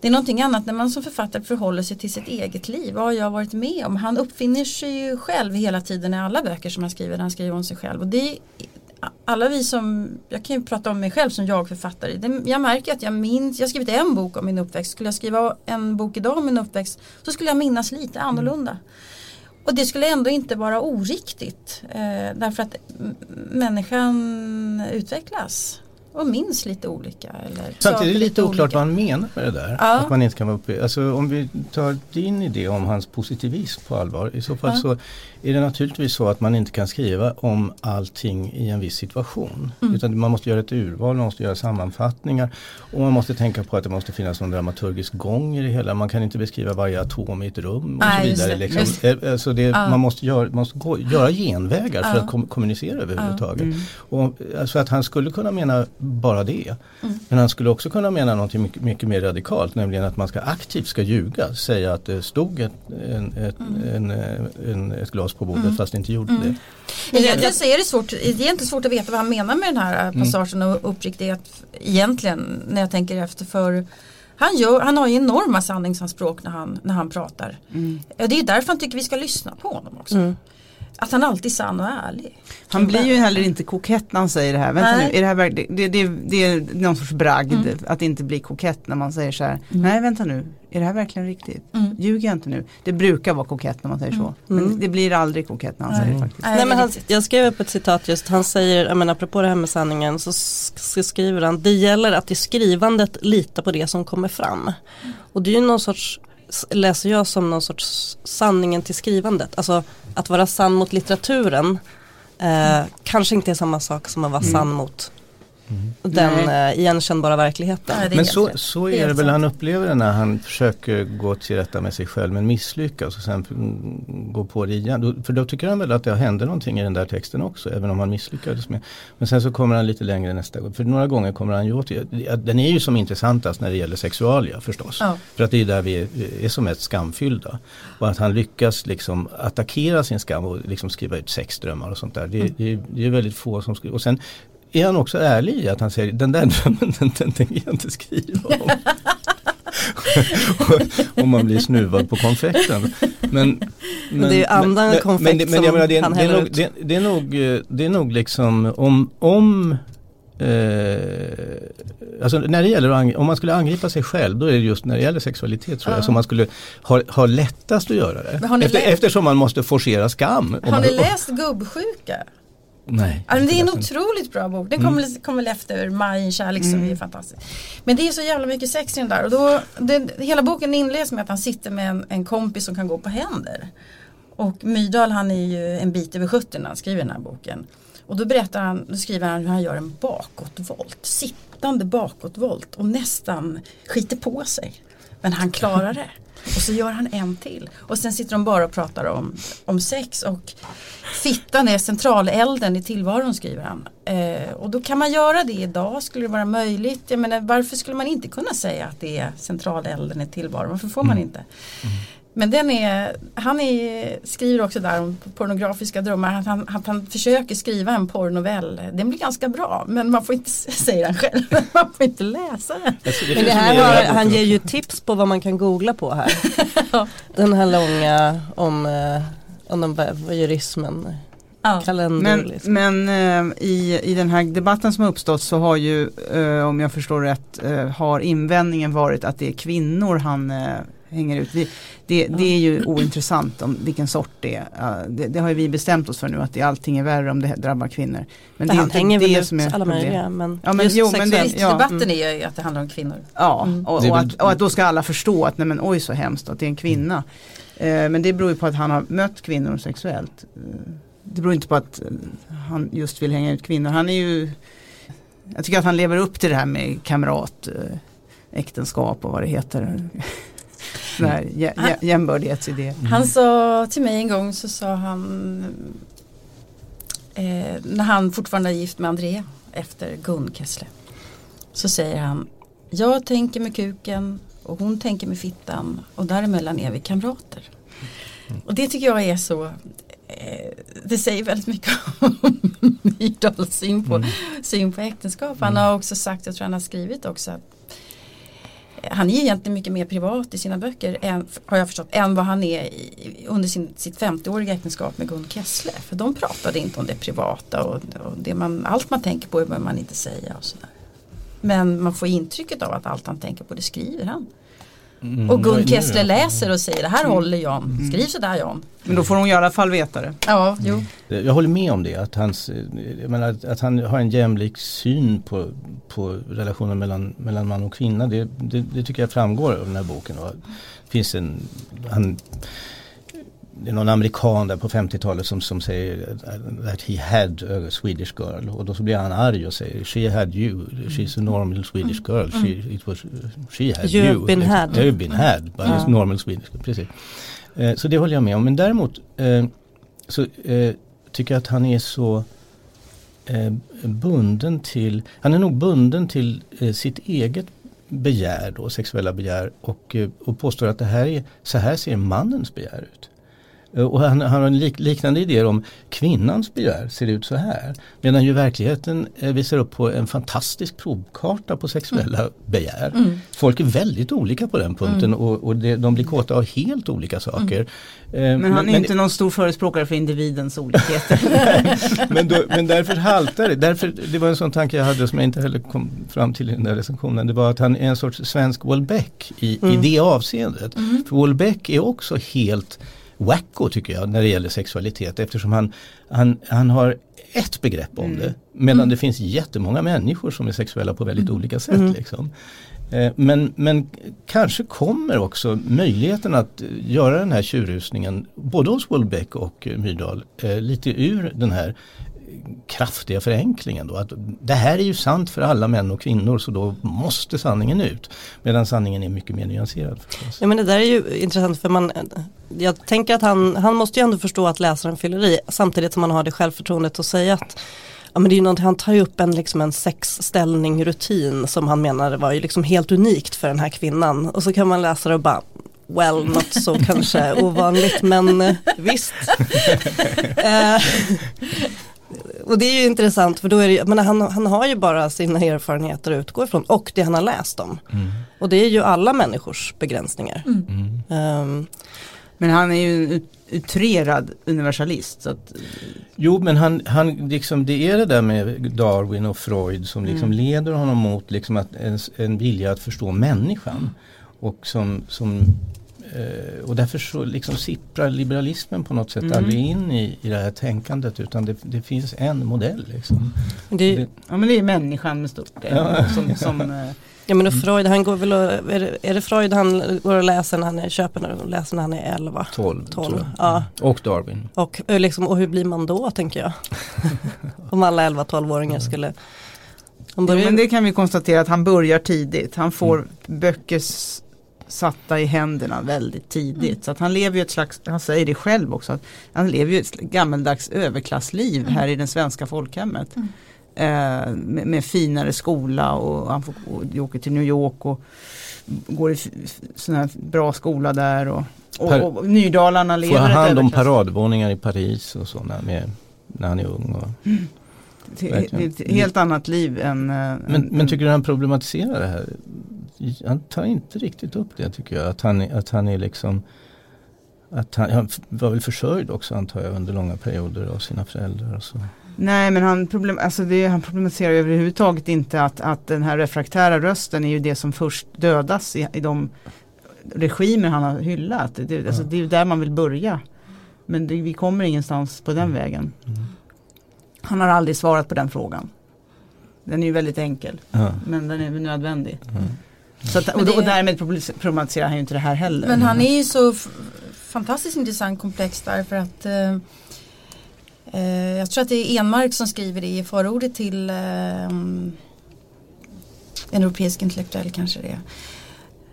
Det är någonting annat när man som författare förhåller sig till sitt eget liv. Vad har jag varit med om? Han uppfinner sig ju själv hela tiden i alla böcker som han skriver. Han skriver om sig själv. Och det är, alla vi som, jag kan ju prata om mig själv som jag-författare. Jag märker att jag minns, jag har skrivit en bok om min uppväxt. Skulle jag skriva en bok idag om min uppväxt så skulle jag minnas lite annorlunda. Mm. Och det skulle ändå inte vara oriktigt. Eh, därför att människan utvecklas och minns lite olika. Eller Samtidigt är det lite oklart olika. vad han menar med det där. Ja. Att man inte kan vara uppe. Alltså, om vi tar din idé om hans positivism på allvar. I så fall ja. så är det naturligtvis så att man inte kan skriva om allting i en viss situation. Mm. Utan man måste göra ett urval, man måste göra sammanfattningar. Och man måste tänka på att det måste finnas någon dramaturgisk gång i det hela. Man kan inte beskriva varje atom i ett rum och Nej, så vidare. Liksom. Eh, alltså det, ja. Man måste, göra, måste gå, göra genvägar för att kom, kommunicera överhuvudtaget. Mm. Och, alltså att han skulle kunna mena bara det. Mm. Men han skulle också kunna mena något mycket, mycket, mer radikalt, nämligen att man ska aktivt ska ljuga. Säga att det stod ett, en, ett, mm. en, en, ett glas på bordet mm. fast det inte gjorde mm. det. Egentligen så är det svårt, det är inte svårt att veta vad han menar med den här mm. passagen och uppriktighet egentligen när jag tänker efter. för han, gör, han har ju enorma sanningsanspråk när han, när han pratar. Mm. Det är därför han tycker vi ska lyssna på honom också. Mm. Att han alltid är sann och ärlig. Han blir ju heller inte kokett när han säger det här. Vänta nej. nu, är det, här det, det, det, är någon sorts bragd mm. att inte bli kokett när man säger så här. Mm. Nej vänta nu, är det här verkligen riktigt? Mm. Ljuger jag inte nu? Det brukar vara kokett när man säger så. Men mm. det blir aldrig kokett när han säger det faktiskt. Nej, men han, jag skrev upp ett citat just, han säger, jag menar, apropå det här med sanningen så, skriver han, det gäller att i skrivandet lita på det som kommer fram. Och det är ju någon sorts läser jag som någon sorts sanningen till skrivandet. Alltså att vara sann mot litteraturen eh, kanske inte är samma sak som att vara sann mot den eh, igenkännbara verkligheten. Nej, är Men så, så är det väl han upplever det när han försöker gå till rätta med sig själv men misslyckas och sen mm, gå på det igen. För då tycker han väl att det hände någonting i den där texten också även om han misslyckades med. Men sen så kommer han lite längre nästa gång. För några gånger kommer han ju åt det. Den är ju som intressantast när det gäller sexualia förstås. Ja. För att det är där vi är, är som mest skamfyllda. Och att han lyckas liksom attackera sin skam och liksom skriva ut sexdrömmar och sånt där. Det, det, det är väldigt få som skriver. Och sen är han också ärlig i att han säger den där drömmen den, den tänker jag inte skriva om. [laughs] Om man blir snuvad på konfekten. Men, men, det är ju annan konfekt som jag menar, det, är- han det, är häller nog, ut. det, det är nog, eh, det är nog liksom om, om eh, alltså när det gäller om man skulle angripa sig själv då är det just när det gäller sexualitet tror jag som man skulle ha, ha lättast att göra det. Men Efter, eftersom man måste forcera skam. Har man, ni läst Gubbsjuka? Nej. Men det är en otroligt bra bok. Den kommer kom väl efter Maj kärlek som är fantastisk. Men det är så jävla mycket sex i den där. Och då, den, hela boken inleds med att han sitter med en, en kompis som kan gå på händer. Och Myrdal han är ju en bit över 70 när han skriver den här boken. Och då berättar han, då skriver han hur han gör en bakåtvolt. Sittande bakåtvolt och nästan skiter på sig. Men han klarar det. Och så gör han en till. Och sen sitter de bara och pratar om, om sex. Och fittan är centralelden i tillvaron skriver han. Eh, och då kan man göra det idag, skulle det vara möjligt. Jag menar, varför skulle man inte kunna säga att det är centralelden i tillvaron? Varför får man inte? Men den är, han är, skriver också där om pornografiska drömmar. Att han, att han försöker skriva en porrnovell. Den blir ganska bra men man får inte, säger han själv, [laughs] man får inte läsa den. Men det här boken han ger ju tips på vad man kan googla på här. [laughs] Den här långa om, eh, om den voyeurismen. Ja. Kalender Men, liksom. men eh, i, i den här debatten som har uppstått så har ju, eh, om jag förstår rätt, eh, har invändningen varit att det är kvinnor han eh, hänger ut. Vi, det, det är ju ointressant om vilken sort det är. Det, det har ju vi bestämt oss för nu att det, allting är värre om det drabbar kvinnor. Men det är han inte det som är alla möjliga men, Ja, men just jo, men det- ja. Debatten är ju att det handlar om kvinnor. Ja, Mm. och, Det är och, att, och att då ska alla förstå att nej men oj så hemskt att det är en kvinna. Eh, men det beror ju på att han har mött kvinnor sexuellt. Eh, det beror inte på att eh, han just vill hänga ut kvinnor. Han är ju, jag tycker att han lever upp till det här med kamrat, eh, äktenskap och vad det heter. Jä, jä, jämbördighetsidé. Han sa till mig en gång så sa han eh, när han fortfarande är gift med Andrea efter Gun Kessler. Så säger han jag tänker med kuken och hon tänker med fittan och däremellan är vi kamrater. Och det tycker jag är så eh, det säger väldigt mycket [laughs] om Myrdals syn på, syn på äktenskap. Han har också sagt, jag tror han har skrivit också att han är egentligen mycket mer privat i sina böcker än, har jag förstått, än vad han är i, under sin, sitt 50-åriga äktenskap med Gun Kessle. För de pratade inte om det privata och, och det man, allt man tänker på behöver man inte säga. Och sådär. Men man får intrycket av att allt han tänker på det skriver han. Mm, Och Gun nu- Kessler läser och säger det här håller Jan, skriv sådär Jan. Men då får hon i alla fall veta det. Ja, jo. Jag håller med om det, att, hans, jag menar, att, att han har en jämlik syn på, på relationen mellan, mellan man och kvinna. Det, det, det tycker jag framgår av den här boken. Och finns en, han, det är någon amerikan där på 50-talet som, som säger that he had a Swedish girl och då så blir han arg och säger she had you, she's a normal Swedish girl, she, it was, she had You've you. been had. You've been had by a Ja. normal Swedish girl. Precis. Eh, så det håller jag med om. Men däremot eh, så eh, tycker jag att han är så eh, bunden till, han är nog bunden till eh, sitt eget begär då, sexuella begär och, eh, och påstår att det här är, så här ser mannens begär ut. Eh, Och han, han har en lik, liknande idéer om kvinnans begär ser ut så här. Medan ju verkligheten eh, visar upp på en fantastisk provkarta på sexuella begär. Folk är väldigt olika på den punkten och, och det, de blir kåta av helt olika saker. Eh, Men han är inte någon stor förespråkare för individens olikheter. [laughs] men, då, men därför haltar det. Därför, det var en sån tanke jag hade som jag inte heller kom fram till i den där recensionen. Det var att han är en sorts svensk Welbeck i, i det avseendet. För Welbeck är också helt wacko tycker jag när det gäller sexualitet eftersom han, han, han har ett begrepp om det. Medan det finns jättemånga människor som är sexuella på väldigt olika sätt. Liksom. Eh, Men, men kanske kommer också möjligheten att göra den här tjurrusningen både hos Welbeck och Myrdal eh, lite ur den här kraftiga förenklingen då. Att det här är ju sant för alla män och kvinnor så då måste sanningen ut. Medan sanningen är mycket mer nyanserad. Förstås. Ja men det där är ju intressant för man Jag tänker att han, han måste ju ändå förstå att läsaren fyller i samtidigt som han har det självförtroendet att säga att Ja men det är någonting, han tar ju upp en, liksom en sexställning rutin som han menar var ju liksom helt unikt för den här kvinnan och så kan man läsa det och bara Well, not så kanske ovanligt men eh, visst. [laughs] Och det är ju intressant för då är det men han, han har ju bara sina erfarenheter att utgå ifrån och det han har läst om. Och det är ju alla människors begränsningar. Ehm, Men han är ju en ut- utrerad universalist. Så att, Jo men han, han liksom, det är det där med Darwin och Freud som liksom Mm. leder honom mot liksom att en, en vilja att förstå människan. Och, som, som, eh, och därför så liksom sipprar liberalismen på något sätt Mm. aldrig in i, i det här tänkandet utan det, det finns en modell. Liksom. det är, Det- ja men det är människan med stort. Ja. Som, som, [laughs] eh, Ja men och Freud, han går väl och, är, det, är det Freud han går och läser när han är, köper och läser när han är 11? 12, 12, tror jag. ja. Och Darwin. Och, eh, liksom, och hur blir man då tänker jag? [laughs] Om alla 11-12-åringar skulle börjar, men det kan vi konstatera att han börjar tidigt. Han får böcker s- satta i händerna väldigt tidigt. Så att han lever ju ett slags, han säger det själv också, att han lever ju ett gammeldags överklassliv här i det svenska folkhemmet. Eh, med, med finare skola och han får, och, åker till New York och går i f- f- sån här bra skola där. Och, och, Per- och Nydalarna Får lever han ett hand om paradvåningar i Paris och så när, med, när han är ung. Och, Det är ett helt annat liv än... eh, men, än- men tycker du han problematiserar det här? Han tar inte riktigt upp det tycker jag. Att han, att han är liksom att han, han var väl försörjd också antar jag under långa perioder av sina föräldrar. Och så. Nej men han, problem, alltså det, han problematiserar överhuvudtaget inte att, att den här refraktära rösten är ju det som först dödas i, i de regimer han har hyllat. Det, alltså, det är ju där man vill börja. Men det, vi kommer ingenstans på den vägen. Han har aldrig svarat på den frågan. Den är ju väldigt enkel. Ja. Men den är nödvändig. Mm. Så att, och, och därmed problematiserar han ju inte det här heller. Men han är ju så fantastiskt intressant komplex därför att eh, eh, jag tror att det är Enmark som skriver det i förordet till eh, en europeisk intellektuell kanske det är.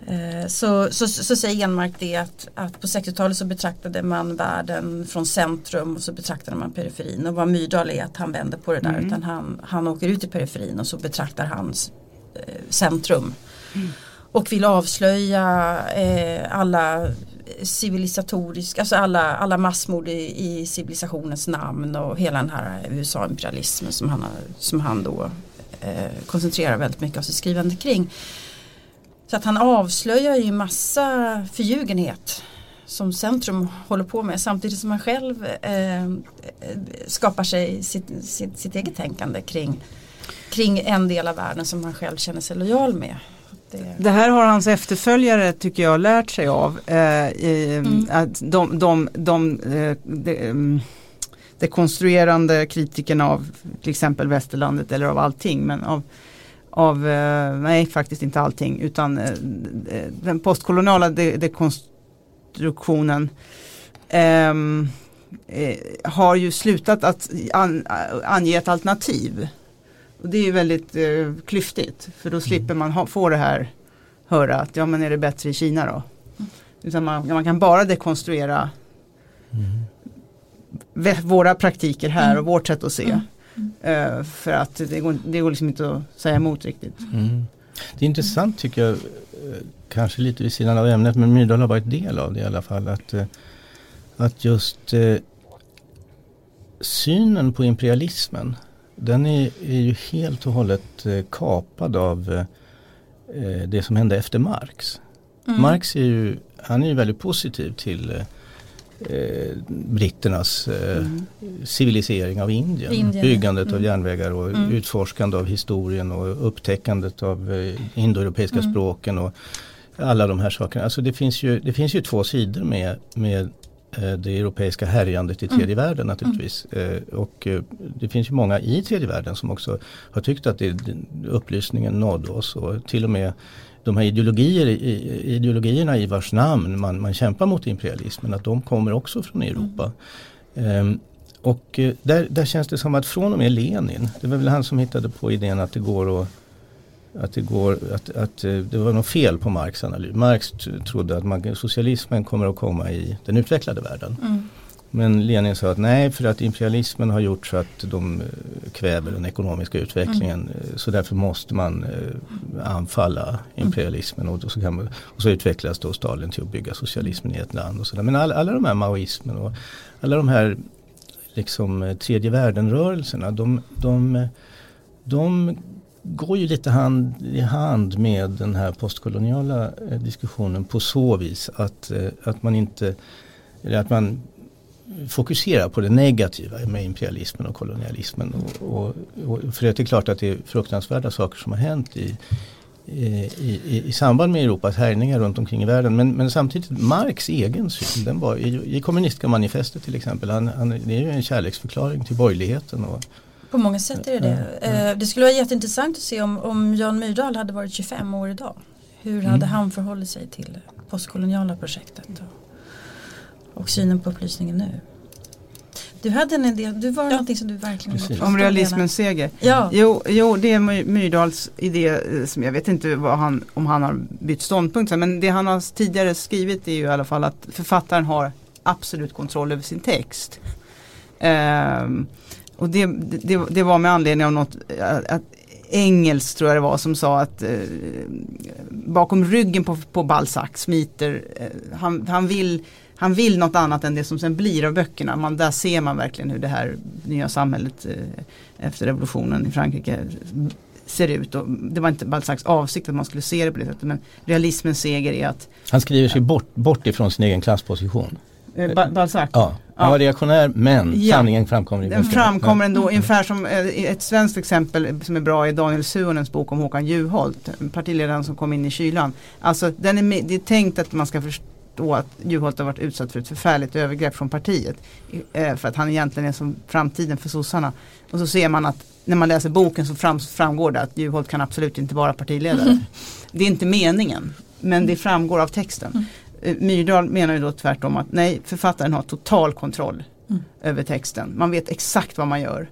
Eh, Så, så, så säger Enmark det att, att på 60-talet så betraktade man världen från centrum och så betraktade man periferin och vad Myrdal är att han vänder på det där Mm. utan han, han åker ut i periferin och så betraktar han eh, centrum och vill avslöja eh, alla civilisatoriska, alltså alla, alla massmord i, i civilisationens namn och hela den här USA-imperialismen som han, har, som han då eh, koncentrerar väldigt mycket av sitt skrivande kring. Så att han avslöjar ju massa förljugenhet som centrum håller på med samtidigt som han själv eh, eh, skapar sig sitt, sitt, sitt eget tänkande kring, kring en del av världen som han själv känner sig lojal med. Det, Det här har hans efterföljare tycker jag lärt sig av. Eh, i, Mm. att de, de, de, eh, de, mm, de konstruerande kritikerna av till exempel västerlandet eller av allting men av, av eh, nej faktiskt inte allting utan eh, den postkoloniala de- dekonstruktionen ehm, eh, har ju slutat att an, ange ett alternativ. Och det är ju väldigt eh, klyftigt för då slipper man ha, få det här höra att ja men är det bättre i Kina då? Utan man, man kan bara dekonstruera vä- våra praktiker här och vårt sätt att se. Eh, för att det går, det går liksom inte att säga emot riktigt. Mm. Det är intressant tycker jag, eh, kanske lite vid sidan av ämnet, men Myrdal har varit del av det i alla fall. Att, eh, att just eh, synen på imperialismen, den är, är ju helt och hållet eh, kapad av eh, eh, det som hände efter Marx. Mm. Marx är ju, han är ju väldigt positiv till eh, eh, britternas eh, Mm. civilisering av Indien. Indien, Byggandet av mm. järnvägar och Mm. utforskande av historien och upptäckandet av eh, indoeuropeiska Mm. språken och alla de här sakerna. Alltså det finns ju, det finns ju två sidor med, med det europeiska härjandet i tredje Mm. världen naturligtvis. Eh, Och eh, det finns ju många i tredje världen som också har tyckt att det, upplysningen nådde oss och till och med de här ideologier, ideologierna i vars namn man, man kämpar mot imperialismen, att de kommer också från Europa. Ehm, och eh, där, där känns det som att från och med Lenin, det var väl han som hittade på idén att det går att att det, går, att, att eh, det var något fel på Marx analys. Marx trodde att man, socialismen kommer att komma i den utvecklade världen. Mm. Men Lenin sa att nej för att imperialismen har gjort så att de eh, kväver den ekonomiska utvecklingen. eh, Så därför måste man anfalla imperialismen och, så man, och så utvecklas då Stalin till att bygga socialismen i ett land. Och så där. Men alla, alla de här maoismen och alla de här liksom tredje världen-rörelserna de, de, de går ju lite hand i hand med den här postkoloniala eh, diskussionen på så vis att, eh, att man inte eller att man fokuserar på det negativa med imperialismen och kolonialismen. Och, och, och för det är klart att det är fruktansvärda saker som har hänt i, eh, i, i, i samband med Europas härjningar runt omkring i världen. Men, men samtidigt Marx egen syn, den var i, i kommunistiska manifestet till exempel, han, han, det är ju en kärleksförklaring till borgerligheten. Och, på många sätt är det det. Eh, Det skulle vara jätteintressant att se om, om Jan Myrdal hade varit 25 år idag. Hur hade Mm. han förhållit sig till postkoloniala projektet och, och synen på upplysningen nu? Du hade en idé, du var någonting som du verkligen Precis. Om realismens seger. Ja, Jo, jo, det är My- Myrdals idé eh, som jag vet inte vad han, om han har bytt ståndpunkt men det han har tidigare skrivit är ju i alla fall att författaren har absolut kontroll över sin text. Ehm, och det, det, det var med anledning av något, att Engels tror jag det var som sa att eh, bakom ryggen på, på Balzac smiter, eh, han, han, vill, han vill något annat än det som sen blir av böckerna. Man, där ser man verkligen hur det här nya samhället eh, efter revolutionen i Frankrike ser ut. Och det var inte Balzacs avsikt att man skulle se det på det sättet men realismens seger är att han skriver sig bort, bort ifrån sin egen klassposition. eh, Ba- Balzac Ja, han Ja. var reaktionär men Ja. sanningen framkommer Den framkommer ändå ungefär som eh, ett svenskt exempel som är bra i Daniel Suhonens bok om Håkan Juholt, partiledaren som kom in i kylan. Alltså den är, det är tänkt att man ska förstå att Juholt har varit utsatt för ett förfärligt övergrepp från partiet. eh, För att han egentligen är som framtiden för sossarna. Och så ser man att när man läser boken så fram, framgår det att Juholt kan absolut inte vara partiledare. [laughs] Det är inte meningen, men det framgår av texten. Eh, Myrdal menar ju då tvärtom att nej, författaren har total kontroll Mm. över texten. Man vet exakt vad man gör.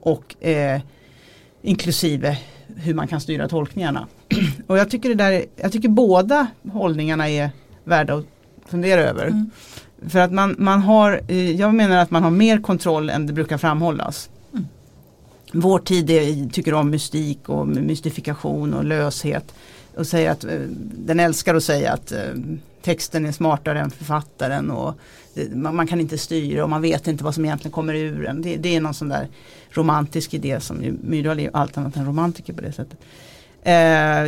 Och eh, inklusive hur man kan styra tolkningarna. [clears throat] Och jag tycker, det där, är- jag tycker båda hållningarna är värda att fundera över. Mm. För att man, man har, eh, jag menar att man har mer kontroll än det brukar framhållas. Mm. Vår tid är, tycker om mystik och mystifikation och löshet. Och säger att, eh, den älskar att säga att eh, texten är smartare än författaren och det, man, man kan inte styra och man vet inte vad som egentligen kommer ur den. Det, det är någon sån där romantisk idé som ju, Myrdal är allt annat än romantiker på det sättet. Eh,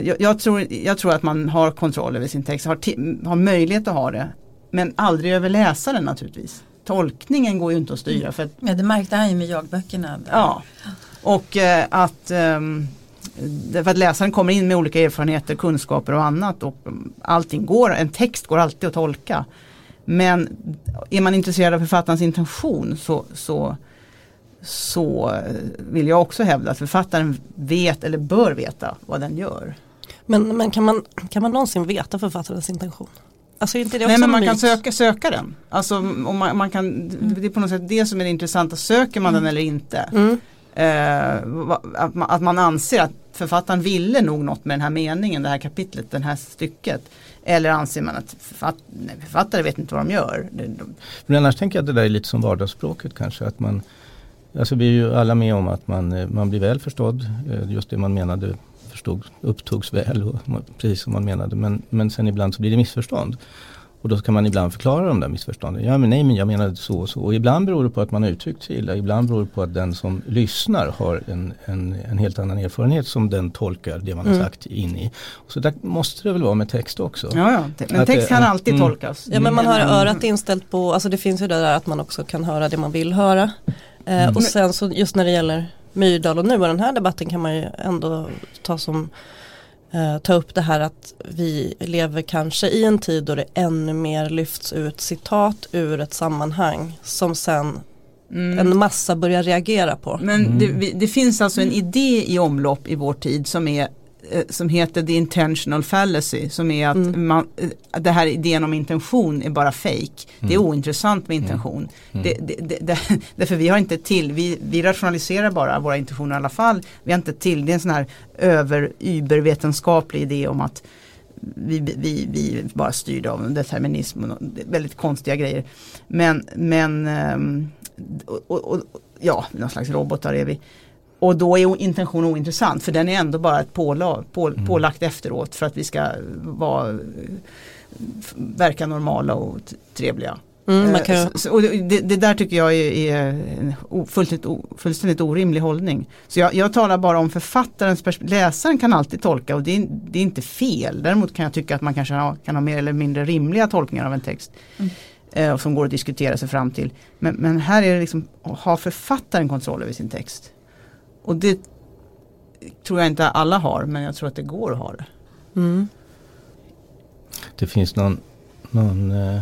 jag, jag, tror, jag tror att man har kontroll över sin text, har, har möjlighet att ha det. Men aldrig över läsaren naturligtvis. Tolkningen går ju inte att styra för att ja, det märkte han ju med jagböckerna. Ja, och eh, att, ehm, därför att läsaren kommer in med olika erfarenheter, kunskaper och annat och mm, allting går, en text går alltid att tolka. Men är man intresserad av författarens intention så, så, så eh, vill jag också hävda att författaren vet eller bör veta vad den gör. Men, men kan, man, kan man någonsin veta författarens intention? Alltså inte Nej men en man kan söka, söka den. Alltså, om man, man kan, det är på något sätt det som är det intressanta, söker man den eller inte? Mm. Eh, att, man, att man anser att författaren ville nog något med den här meningen, det här kapitlet, det här stycket. Eller anser man att författ, nej, författare vet inte vad de gör. Men annars tänker jag att det där är lite som vardagsspråket kanske. Att man, alltså vi är ju alla med om att man, eh, man blir väl förstådd. Eh, just det man menade förstod, upptogs väl och precis som man menade. Men, men sen ibland så blir det missförstånd. Och då kan man ibland förklara de där missförstånden. Ja men nej men jag menade så och så. Och ibland beror det på att man har uttryckt sig illa. Ibland beror det på att den som lyssnar har en, en, en helt annan erfarenhet som den tolkar det man har Mm. sagt in i. Så där måste det väl vara med text också. Ja, ja. te- Men Att det- text kan alltid mm. tolkas. Ja men man har Mm. örat inställt på, alltså det finns ju det där att man också kan höra det man vill höra. Eh, Mm. och sen så just när det gäller Myrdal och nu och den här debatten kan man ju ändå ta som eh, ta upp det här att vi lever kanske i en tid då det ännu mer lyfts ut citat ur ett sammanhang som sen Mm. en massa börjar reagera på. Men det, vi- det finns alltså en idé i omlopp i vår tid som är som heter the intentional fallacy som är att Mm. man, eh, det här idén om intention är bara fake. Det är ointressant med intention. Det, det, det, det, [laughs] därför vi har inte till, vi, vi rationaliserar bara våra intentioner i alla fall. Vi har inte till, det är en sån här över übervetenskaplig idé om att vi, vi, vi är bara styrda av determinism och väldigt konstiga grejer. Men, men ehm, och, och, och, ja, någon slags robotar är vi. Och då är o- intention ointressant för den är ändå bara ett pålag, på, pålagt efteråt för att vi ska vara, eh, verka normala och trevliga. Mm, man Eh, kan, så- och det, det där tycker jag är, är en fullständigt, fullständigt orimlig hållning. Så jag, jag talar bara om författarens perspektiv. Läsaren kan alltid tolka och det är, det är inte fel. Däremot kan jag tycka att man kanske ha, kan ha mer eller mindre rimliga tolkningar av en text. Eh, och som går att diskutera sig fram till. Men, men här är det liksom, har författaren kontroll över sin text? Och det tror jag inte alla har men jag tror att det går att ha det. mm, Det finns någon, någon, eh,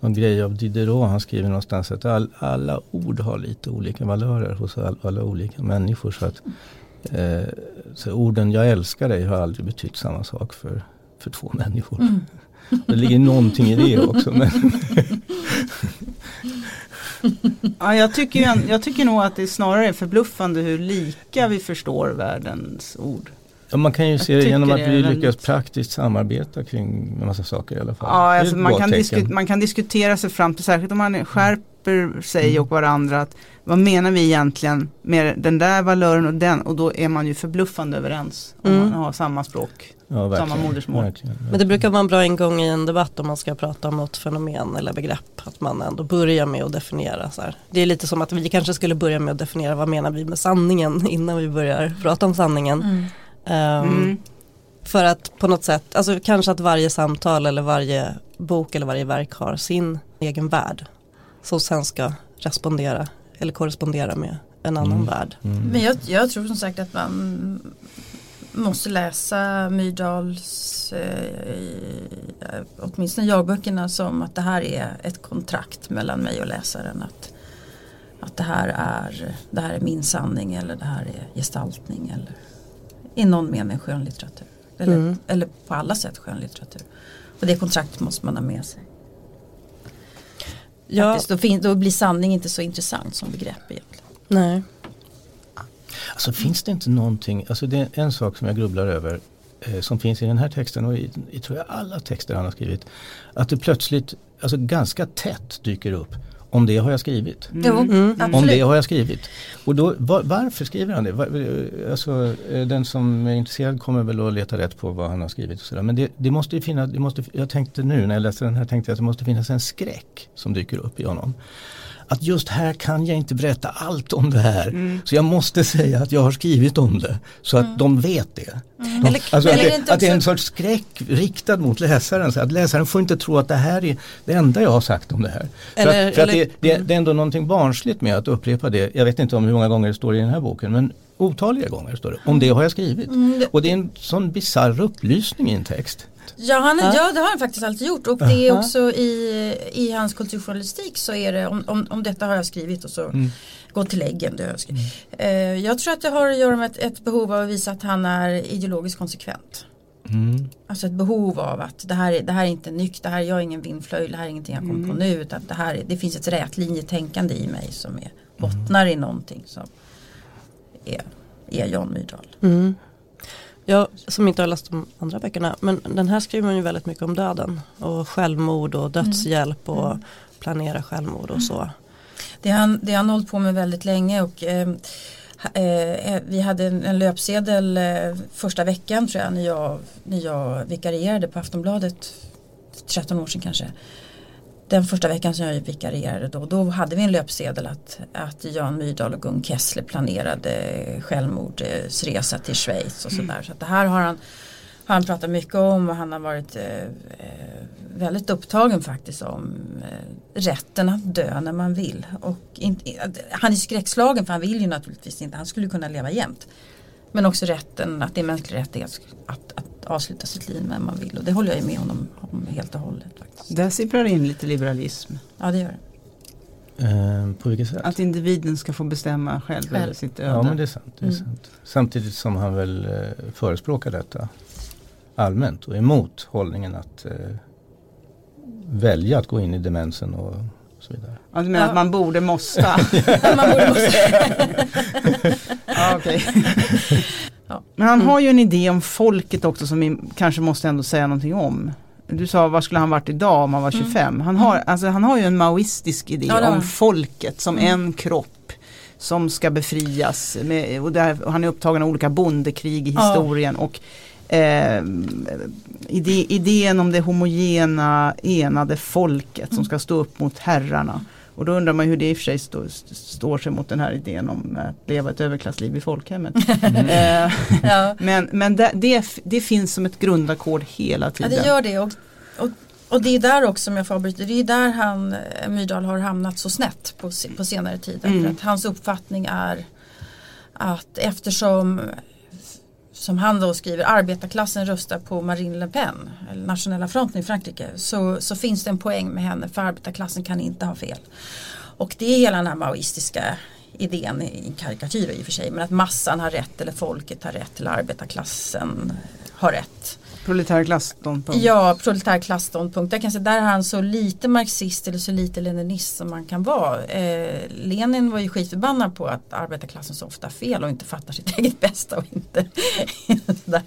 någon grej av Diderot. Han skriver någonstans att all, alla ord har lite olika valörer hos all, alla olika människor. Så att eh, så orden jag älskar dig har aldrig betytt samma sak för, för två människor. Mm. Det ligger någonting i det också. Men, [laughs] [laughs] [laughs] Ja, jag, tycker ju, jag tycker nog att det snarare är förbluffande hur lika vi förstår världens ord. ja, man kan ju Jag se det genom att det är vi väldigt- lyckas praktiskt samarbeta kring en massa saker i alla fall. Ja, är alltså man, kan man kan diskutera sig fram till, särskilt om man skärper sig Mm. och varandra. Att, vad menar vi egentligen med den där valören och den? Och då är man ju förbluffande överens om Mm. man har samma språk. Ja, verkligen, samma modersmål. verkligen, men det brukar vara en bra ingång i en debatt om man ska prata om något fenomen eller begrepp. Att man ändå börjar med att definiera. Så här. Det är lite som att vi kanske skulle börja med att definiera vad menar vi med sanningen [laughs] innan vi börjar prata om sanningen. Mm. Ehm, Mm. För att på något sätt, alltså kanske att varje samtal eller varje bok eller varje verk har sin egen värld. Som sen ska respondera eller korrespondera med en annan Mm. värld. Mm. Men jag, jag tror som sagt att man måste läsa Myrdals, eh, åtminstone jagböckerna som att det här är ett kontrakt mellan mig och läsaren. Att, att det, här är, det här är min sanning eller det här är gestaltning eller i någon mening skönlitteratur. Eller, Mm. eller på alla sätt skönlitteratur. Och det kontraktet måste man ha med sig. Ja, Faktiskt, Då, fin, då blir sanning inte så intressant som begrepp egentligen. nej. Alltså finns det inte någonting, alltså det är en sak som jag grubblar över eh, som finns i den här texten och i, i tror jag alla texter han har skrivit. Att det plötsligt, alltså ganska tätt dyker upp. Om det har jag skrivit. Jo, Mm. Om absolut. det har jag skrivit. Och då, var, varför skriver han det? Var, eh, alltså, eh, den som är intresserad kommer väl att leta rätt på vad han har skrivit. Och sådär. Men det, det måste ju finnas, det måste, jag tänkte nu när jag läste den här tänkte jag att det måste finnas en skräck som dyker upp i honom. Att just här kan jag inte berätta allt om det här. Mm. Så jag måste säga att jag har skrivit om det. Så att de vet det. De, Eller- alltså eller att, det att det är en sorts skräck riktad mot läsaren. Så att läsaren får inte tro att det här är det enda jag har sagt om det här. För Eller- att, för att det, det, det är ändå någonting barnsligt med att upprepa det. Jag vet inte om hur många gånger det står i den här boken men otaliga gånger står det. Om det har jag skrivit. Mm, Och det är en sån bisarr upplysning i en text. Ja, han, Ja. ja det har han faktiskt alltid gjort och det är också i, i hans kulturjournalistik så är det om, om, om detta har jag skrivit och så Mm. gå till. Det har jag, skrivit. Eh, jag tror att det har att göra med ett, ett behov av att visa att han är ideologiskt konsekvent. Mm. Alltså ett behov av att det här, är, det här är inte nytt, det här jag är ingen vindflöjel, det här är ingenting jag kom på nu utan det, här är, det finns ett rätlinjetänkande i mig som är, bottnar i någonting som är, är Jan Myrdal. Mm. Jag som inte har läst de andra böckerna men den här skriver man ju väldigt mycket om döden och självmord och dödshjälp och planera självmord och så. Det har han, det han hållit på med väldigt länge och eh, ha- eh, vi hade en, en löpsedel eh, första veckan tror jag när jag, när jag vikarierade på Aftonbladet 13 år sedan kanske. Den första veckan som jag vikarierade då, då hade vi en löpsedel att, att Jan Myrdal och Gun Kessler planerade självmordsresa till Schweiz och sådär. Så att det här har han, har han pratat mycket om och han har varit eh, eh, väldigt upptagen faktiskt om eh, rätten att dö när man vill. Och inte, han är skräckslagen för han vill ju naturligtvis inte, han skulle kunna leva jämt. Men också rätten, att det är mänsklig rättighet att, att avsluta sitt liv när man vill. Och det håller jag med honom om helt och hållet. Faktiskt. Där sipprar in lite liberalism. Ja det gör det. Eh, på vilket sätt? Att individen ska få bestämma själv Själv. över sitt öde. Ja men det är sant. Det är Mm. sant. Samtidigt som han väl eh, förespråkar detta allmänt och emot hållningen att eh, välja att gå in i demensen och så vidare. Ja, du menar Ja. att man borde måste? [laughs] man borde måste, [laughs] ja, okej. [laughs] Ja. Men han har ju en idé om folket också som vi kanske måste ändå säga någonting om. Du sa var skulle han varit idag om han var 25? Han, har, alltså, han har ju en maoistisk idé Ja, om folket som Mm. en kropp som ska befrias. Med, och där, och han är upptagen av olika bondekrig i historien. Och eh, idé, idén om det homogena enade folket som Mm. ska stå upp mot herrarna. Och då undrar man hur det i och för sig står, står sig mot den här idén om att leva ett överklassliv i folkhemmet. [laughs] Eh, ja. men men det, det, det finns som ett grundackord hela ja tiden. det gör det. Och, och, och det är där också, om jag får avbryta, det är där han, eh, Myrdal har hamnat så snett på, på senare tid. Mm. För att hans uppfattning är att eftersom som han då skriver, arbetarklassen röstar på Marine Le Pen, eller Nationella fronten i Frankrike, så, så finns det en poäng med henne för arbetarklassen kan inte ha fel. Och det är hela den här maoistiska idén i en karikatyr i och för sig, men att massan har rätt eller folket har rätt eller arbetarklassen har rätt. Proletärklassståndpunkt. Ja, proletärklassståndpunkt. Jag kan säga, där är han så lite marxist eller så lite leninist som man kan vara. Eh, Lenin var ju skitförbannad på att arbetarklassen så ofta fel och inte fattar sitt [laughs] eget bästa. Och inte [laughs] sådär.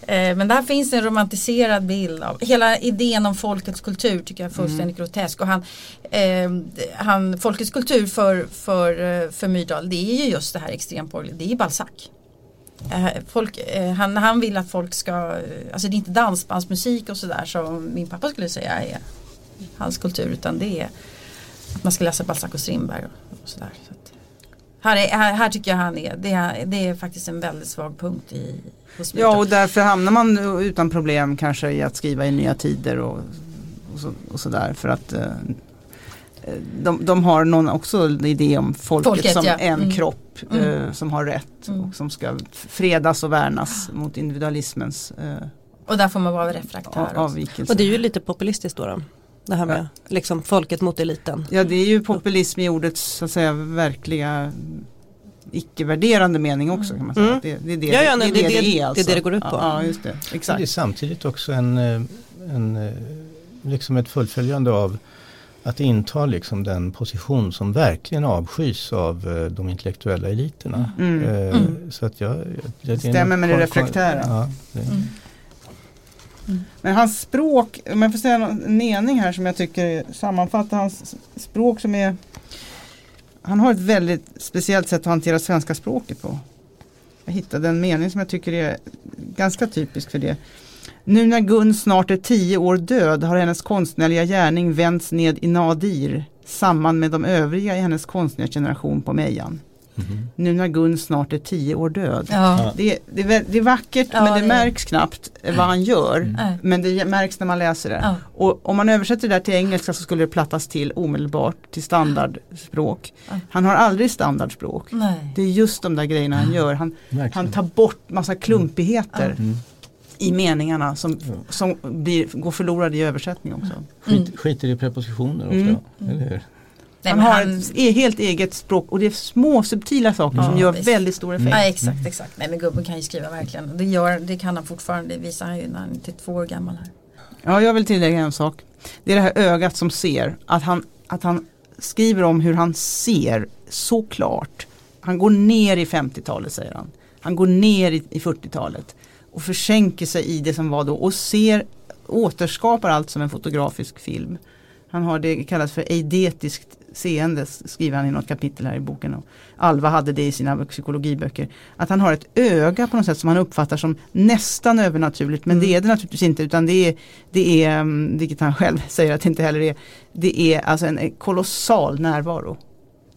eh, men där finns en romantiserad bild av hela idén om folkets kultur tycker jag är fullständigt grotesk. Och han, eh, han, folkets kultur för, för, eh, för Myrdal det är ju just det här extremborgerliga, det är Balzac. Eh, folk, eh, han, han vill att folk ska, eh, alltså det är inte dansbandsmusik och sådär som min pappa skulle säga är hans kultur utan det är att man ska läsa Balzac och Strindberg och, sådär. Så här, är, här, här tycker jag han är, det är, det är faktiskt en väldigt svag punkt i hos Ja och därför hamnar man utan problem kanske i att skriva i nya tider och, och, så, sådär för att eh, de, de har någon också idé om folket, Folket, som ja. en Mm. kropp Mm. eh, som har rätt Mm. och som ska fredas och värnas mot individualismens eh, Och där får man vara refraktär. avvikelse. Och det är ju lite populistiskt då. då. Det här med liksom folket mot eliten. Ja det är ju populism i ordets så att säga verkliga icke-värderande mening också kan man säga. Mm. Det, det är det Ja, ja, det, är det, det- det, det- är. det är det det går ut på. Ja, ja just det. Men Det är Exakt. samtidigt också en, eh, en eh, liksom ett fullföljande av att inta liksom den position som verkligen avskys av eh, de intellektuella eliterna. Mm. Eh, Mm. Så att jag, jag, det är Stämmer med det reflektära. Ja, det, Mm. Men hans språk, om jag får säga en mening här som jag tycker sammanfattar hans språk som är Han har ett väldigt speciellt sätt att hantera svenska språket på. Jag hittade en mening som jag tycker är ganska typisk för det. Nu när Gun snart är tio år död har hennes konstnärliga gärning vänts ned i nadir samman med de övriga i hennes konstnärsgeneration på Mejan. Mhm. Nu när Gun snart är tio år död. Ja. Det, är- det, är det är vackert Ja, men det det är- märks knappt vad han gör. Nej. Men det märks när man läser det. Ja. Och om man översätter det där till engelska så skulle det plattas till omedelbart till standardspråk. Ja. Han har aldrig standardspråk. Nej. Det är just de där grejerna han gör. Han, han tar bort massa klumpigheter Mm. I meningarna som, som blir, går förlorade i översättning också. Mm. Skit, skiter i prepositioner ofta. Mm. Eller hur? Nej, han har han- ett helt eget språk och det är små subtila saker Ja, som gör visst. väldigt stor effekt. Nej exakt, exakt. Nej men gubben kan ju skriva verkligen. Det, gör, det kan han fortfarande, det visar han ju när han är två år gammal här. Ja, jag vill tillägga en sak. Det är det här ögat som ser. Att han, att han skriver om hur han ser så klart. Han går ner i 50-talet säger han. Han går ner i, i 40-talet. Och försänker sig i det som var då. Och ser, återskapar allt som en fotografisk film. Han har det kallas för eidetiskt seende skriver han i något kapitel här i boken. Och Alva hade det i sina psykologiböcker. Att han har ett öga på något sätt som han uppfattar som nästan övernaturligt. Men det är det naturligtvis inte utan det är, det är, mm, vilket han själv [laughs] säger att det inte heller är, det är alltså en kolossal närvaro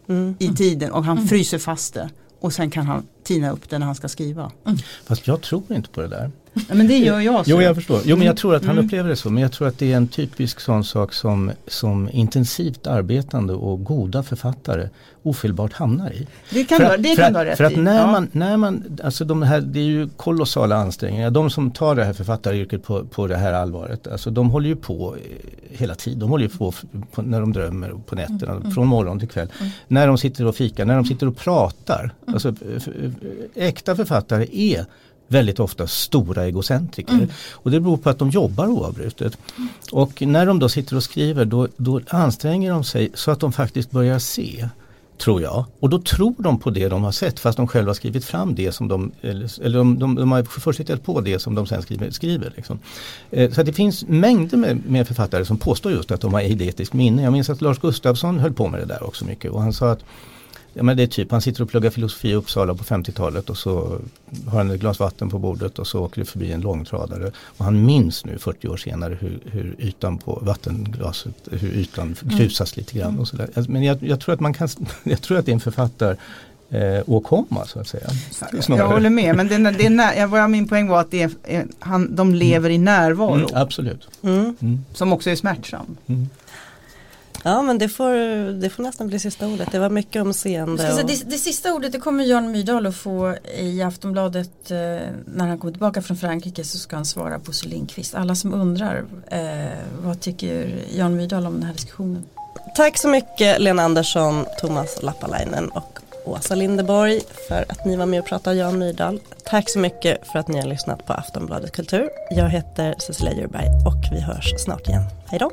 Mm. i tiden och han fryser fast det. Och sen kan han tina upp det när han ska skriva. Mm. Fast jag tror inte på det där. Ja, men det gör jag. Så. Jo, jag förstår. Jo, men jag tror att han Mm. upplever det så. Men jag tror att det är en typisk sån sak som, som intensivt arbetande och goda författare ofelbart hamnar i. Det kan, för du, att, det för kan att, du ha rätt För att när, ja. man, när man, alltså de här, det är ju kolossala ansträngningar. De som tar det här författaryrket på, på det här allvaret, alltså de håller ju på eh, hela tiden. De håller ju på, på när de drömmer på nätterna, Mm. från morgon till kväll. När de sitter och fikar, när de sitter och pratar. Mm. Alltså, äkta författare är väldigt ofta stora egocentriker. Mm. Och det beror på att de jobbar oavbrutet. Och när de då sitter och skriver då, då anstränger de sig så att de faktiskt börjar se tror jag. Och då tror de på det de har sett fast de själva har skrivit fram det som de, eller, eller de, de, de har först hittat på det som de sen skriver. skriver liksom. eh, så att det finns mängder med, med författare som påstår just att de har eidetiskt minne. Jag minns att Lars Gustafsson höll på med det där också mycket och han sa att Ja, men det är typ, han sitter och pluggar filosofi i Uppsala på 50-talet och så har han ett glas vatten på bordet och så åker det förbi en långtradare. Och han minns nu 40 år senare hur, hur ytan på vattenglaset, hur ytan krusas lite grann. Och sådär. Alltså, Men jag, jag tror att man kan, [laughs] jag tror att det är en författar eh, åkomma så att säga. Jag håller med, men det, det är när, vad min poäng var att det är, är, han, de lever i närvaro Mm, absolut. Mm. Mm. som också är smärtsam. Mm. Ja men det får, det får nästan bli sista ordet. Det var mycket om seende. Och... det, det sista ordet det kommer Jan Myrdal att få i Aftonbladet eh, när han kommer tillbaka från Frankrike så ska han svara på Lindqvist. Alla som undrar eh, vad tycker Jan Myrdal om den här diskussionen? Tack så mycket Lena Andersson, Thomas Lappalainen och Åsa Lindeborg för att ni var med och pratade Jan Myrdal. Tack så mycket för att ni har lyssnat på Aftonbladet Kultur. Jag heter Cecilia Djurberg och vi hörs snart igen. Hej då!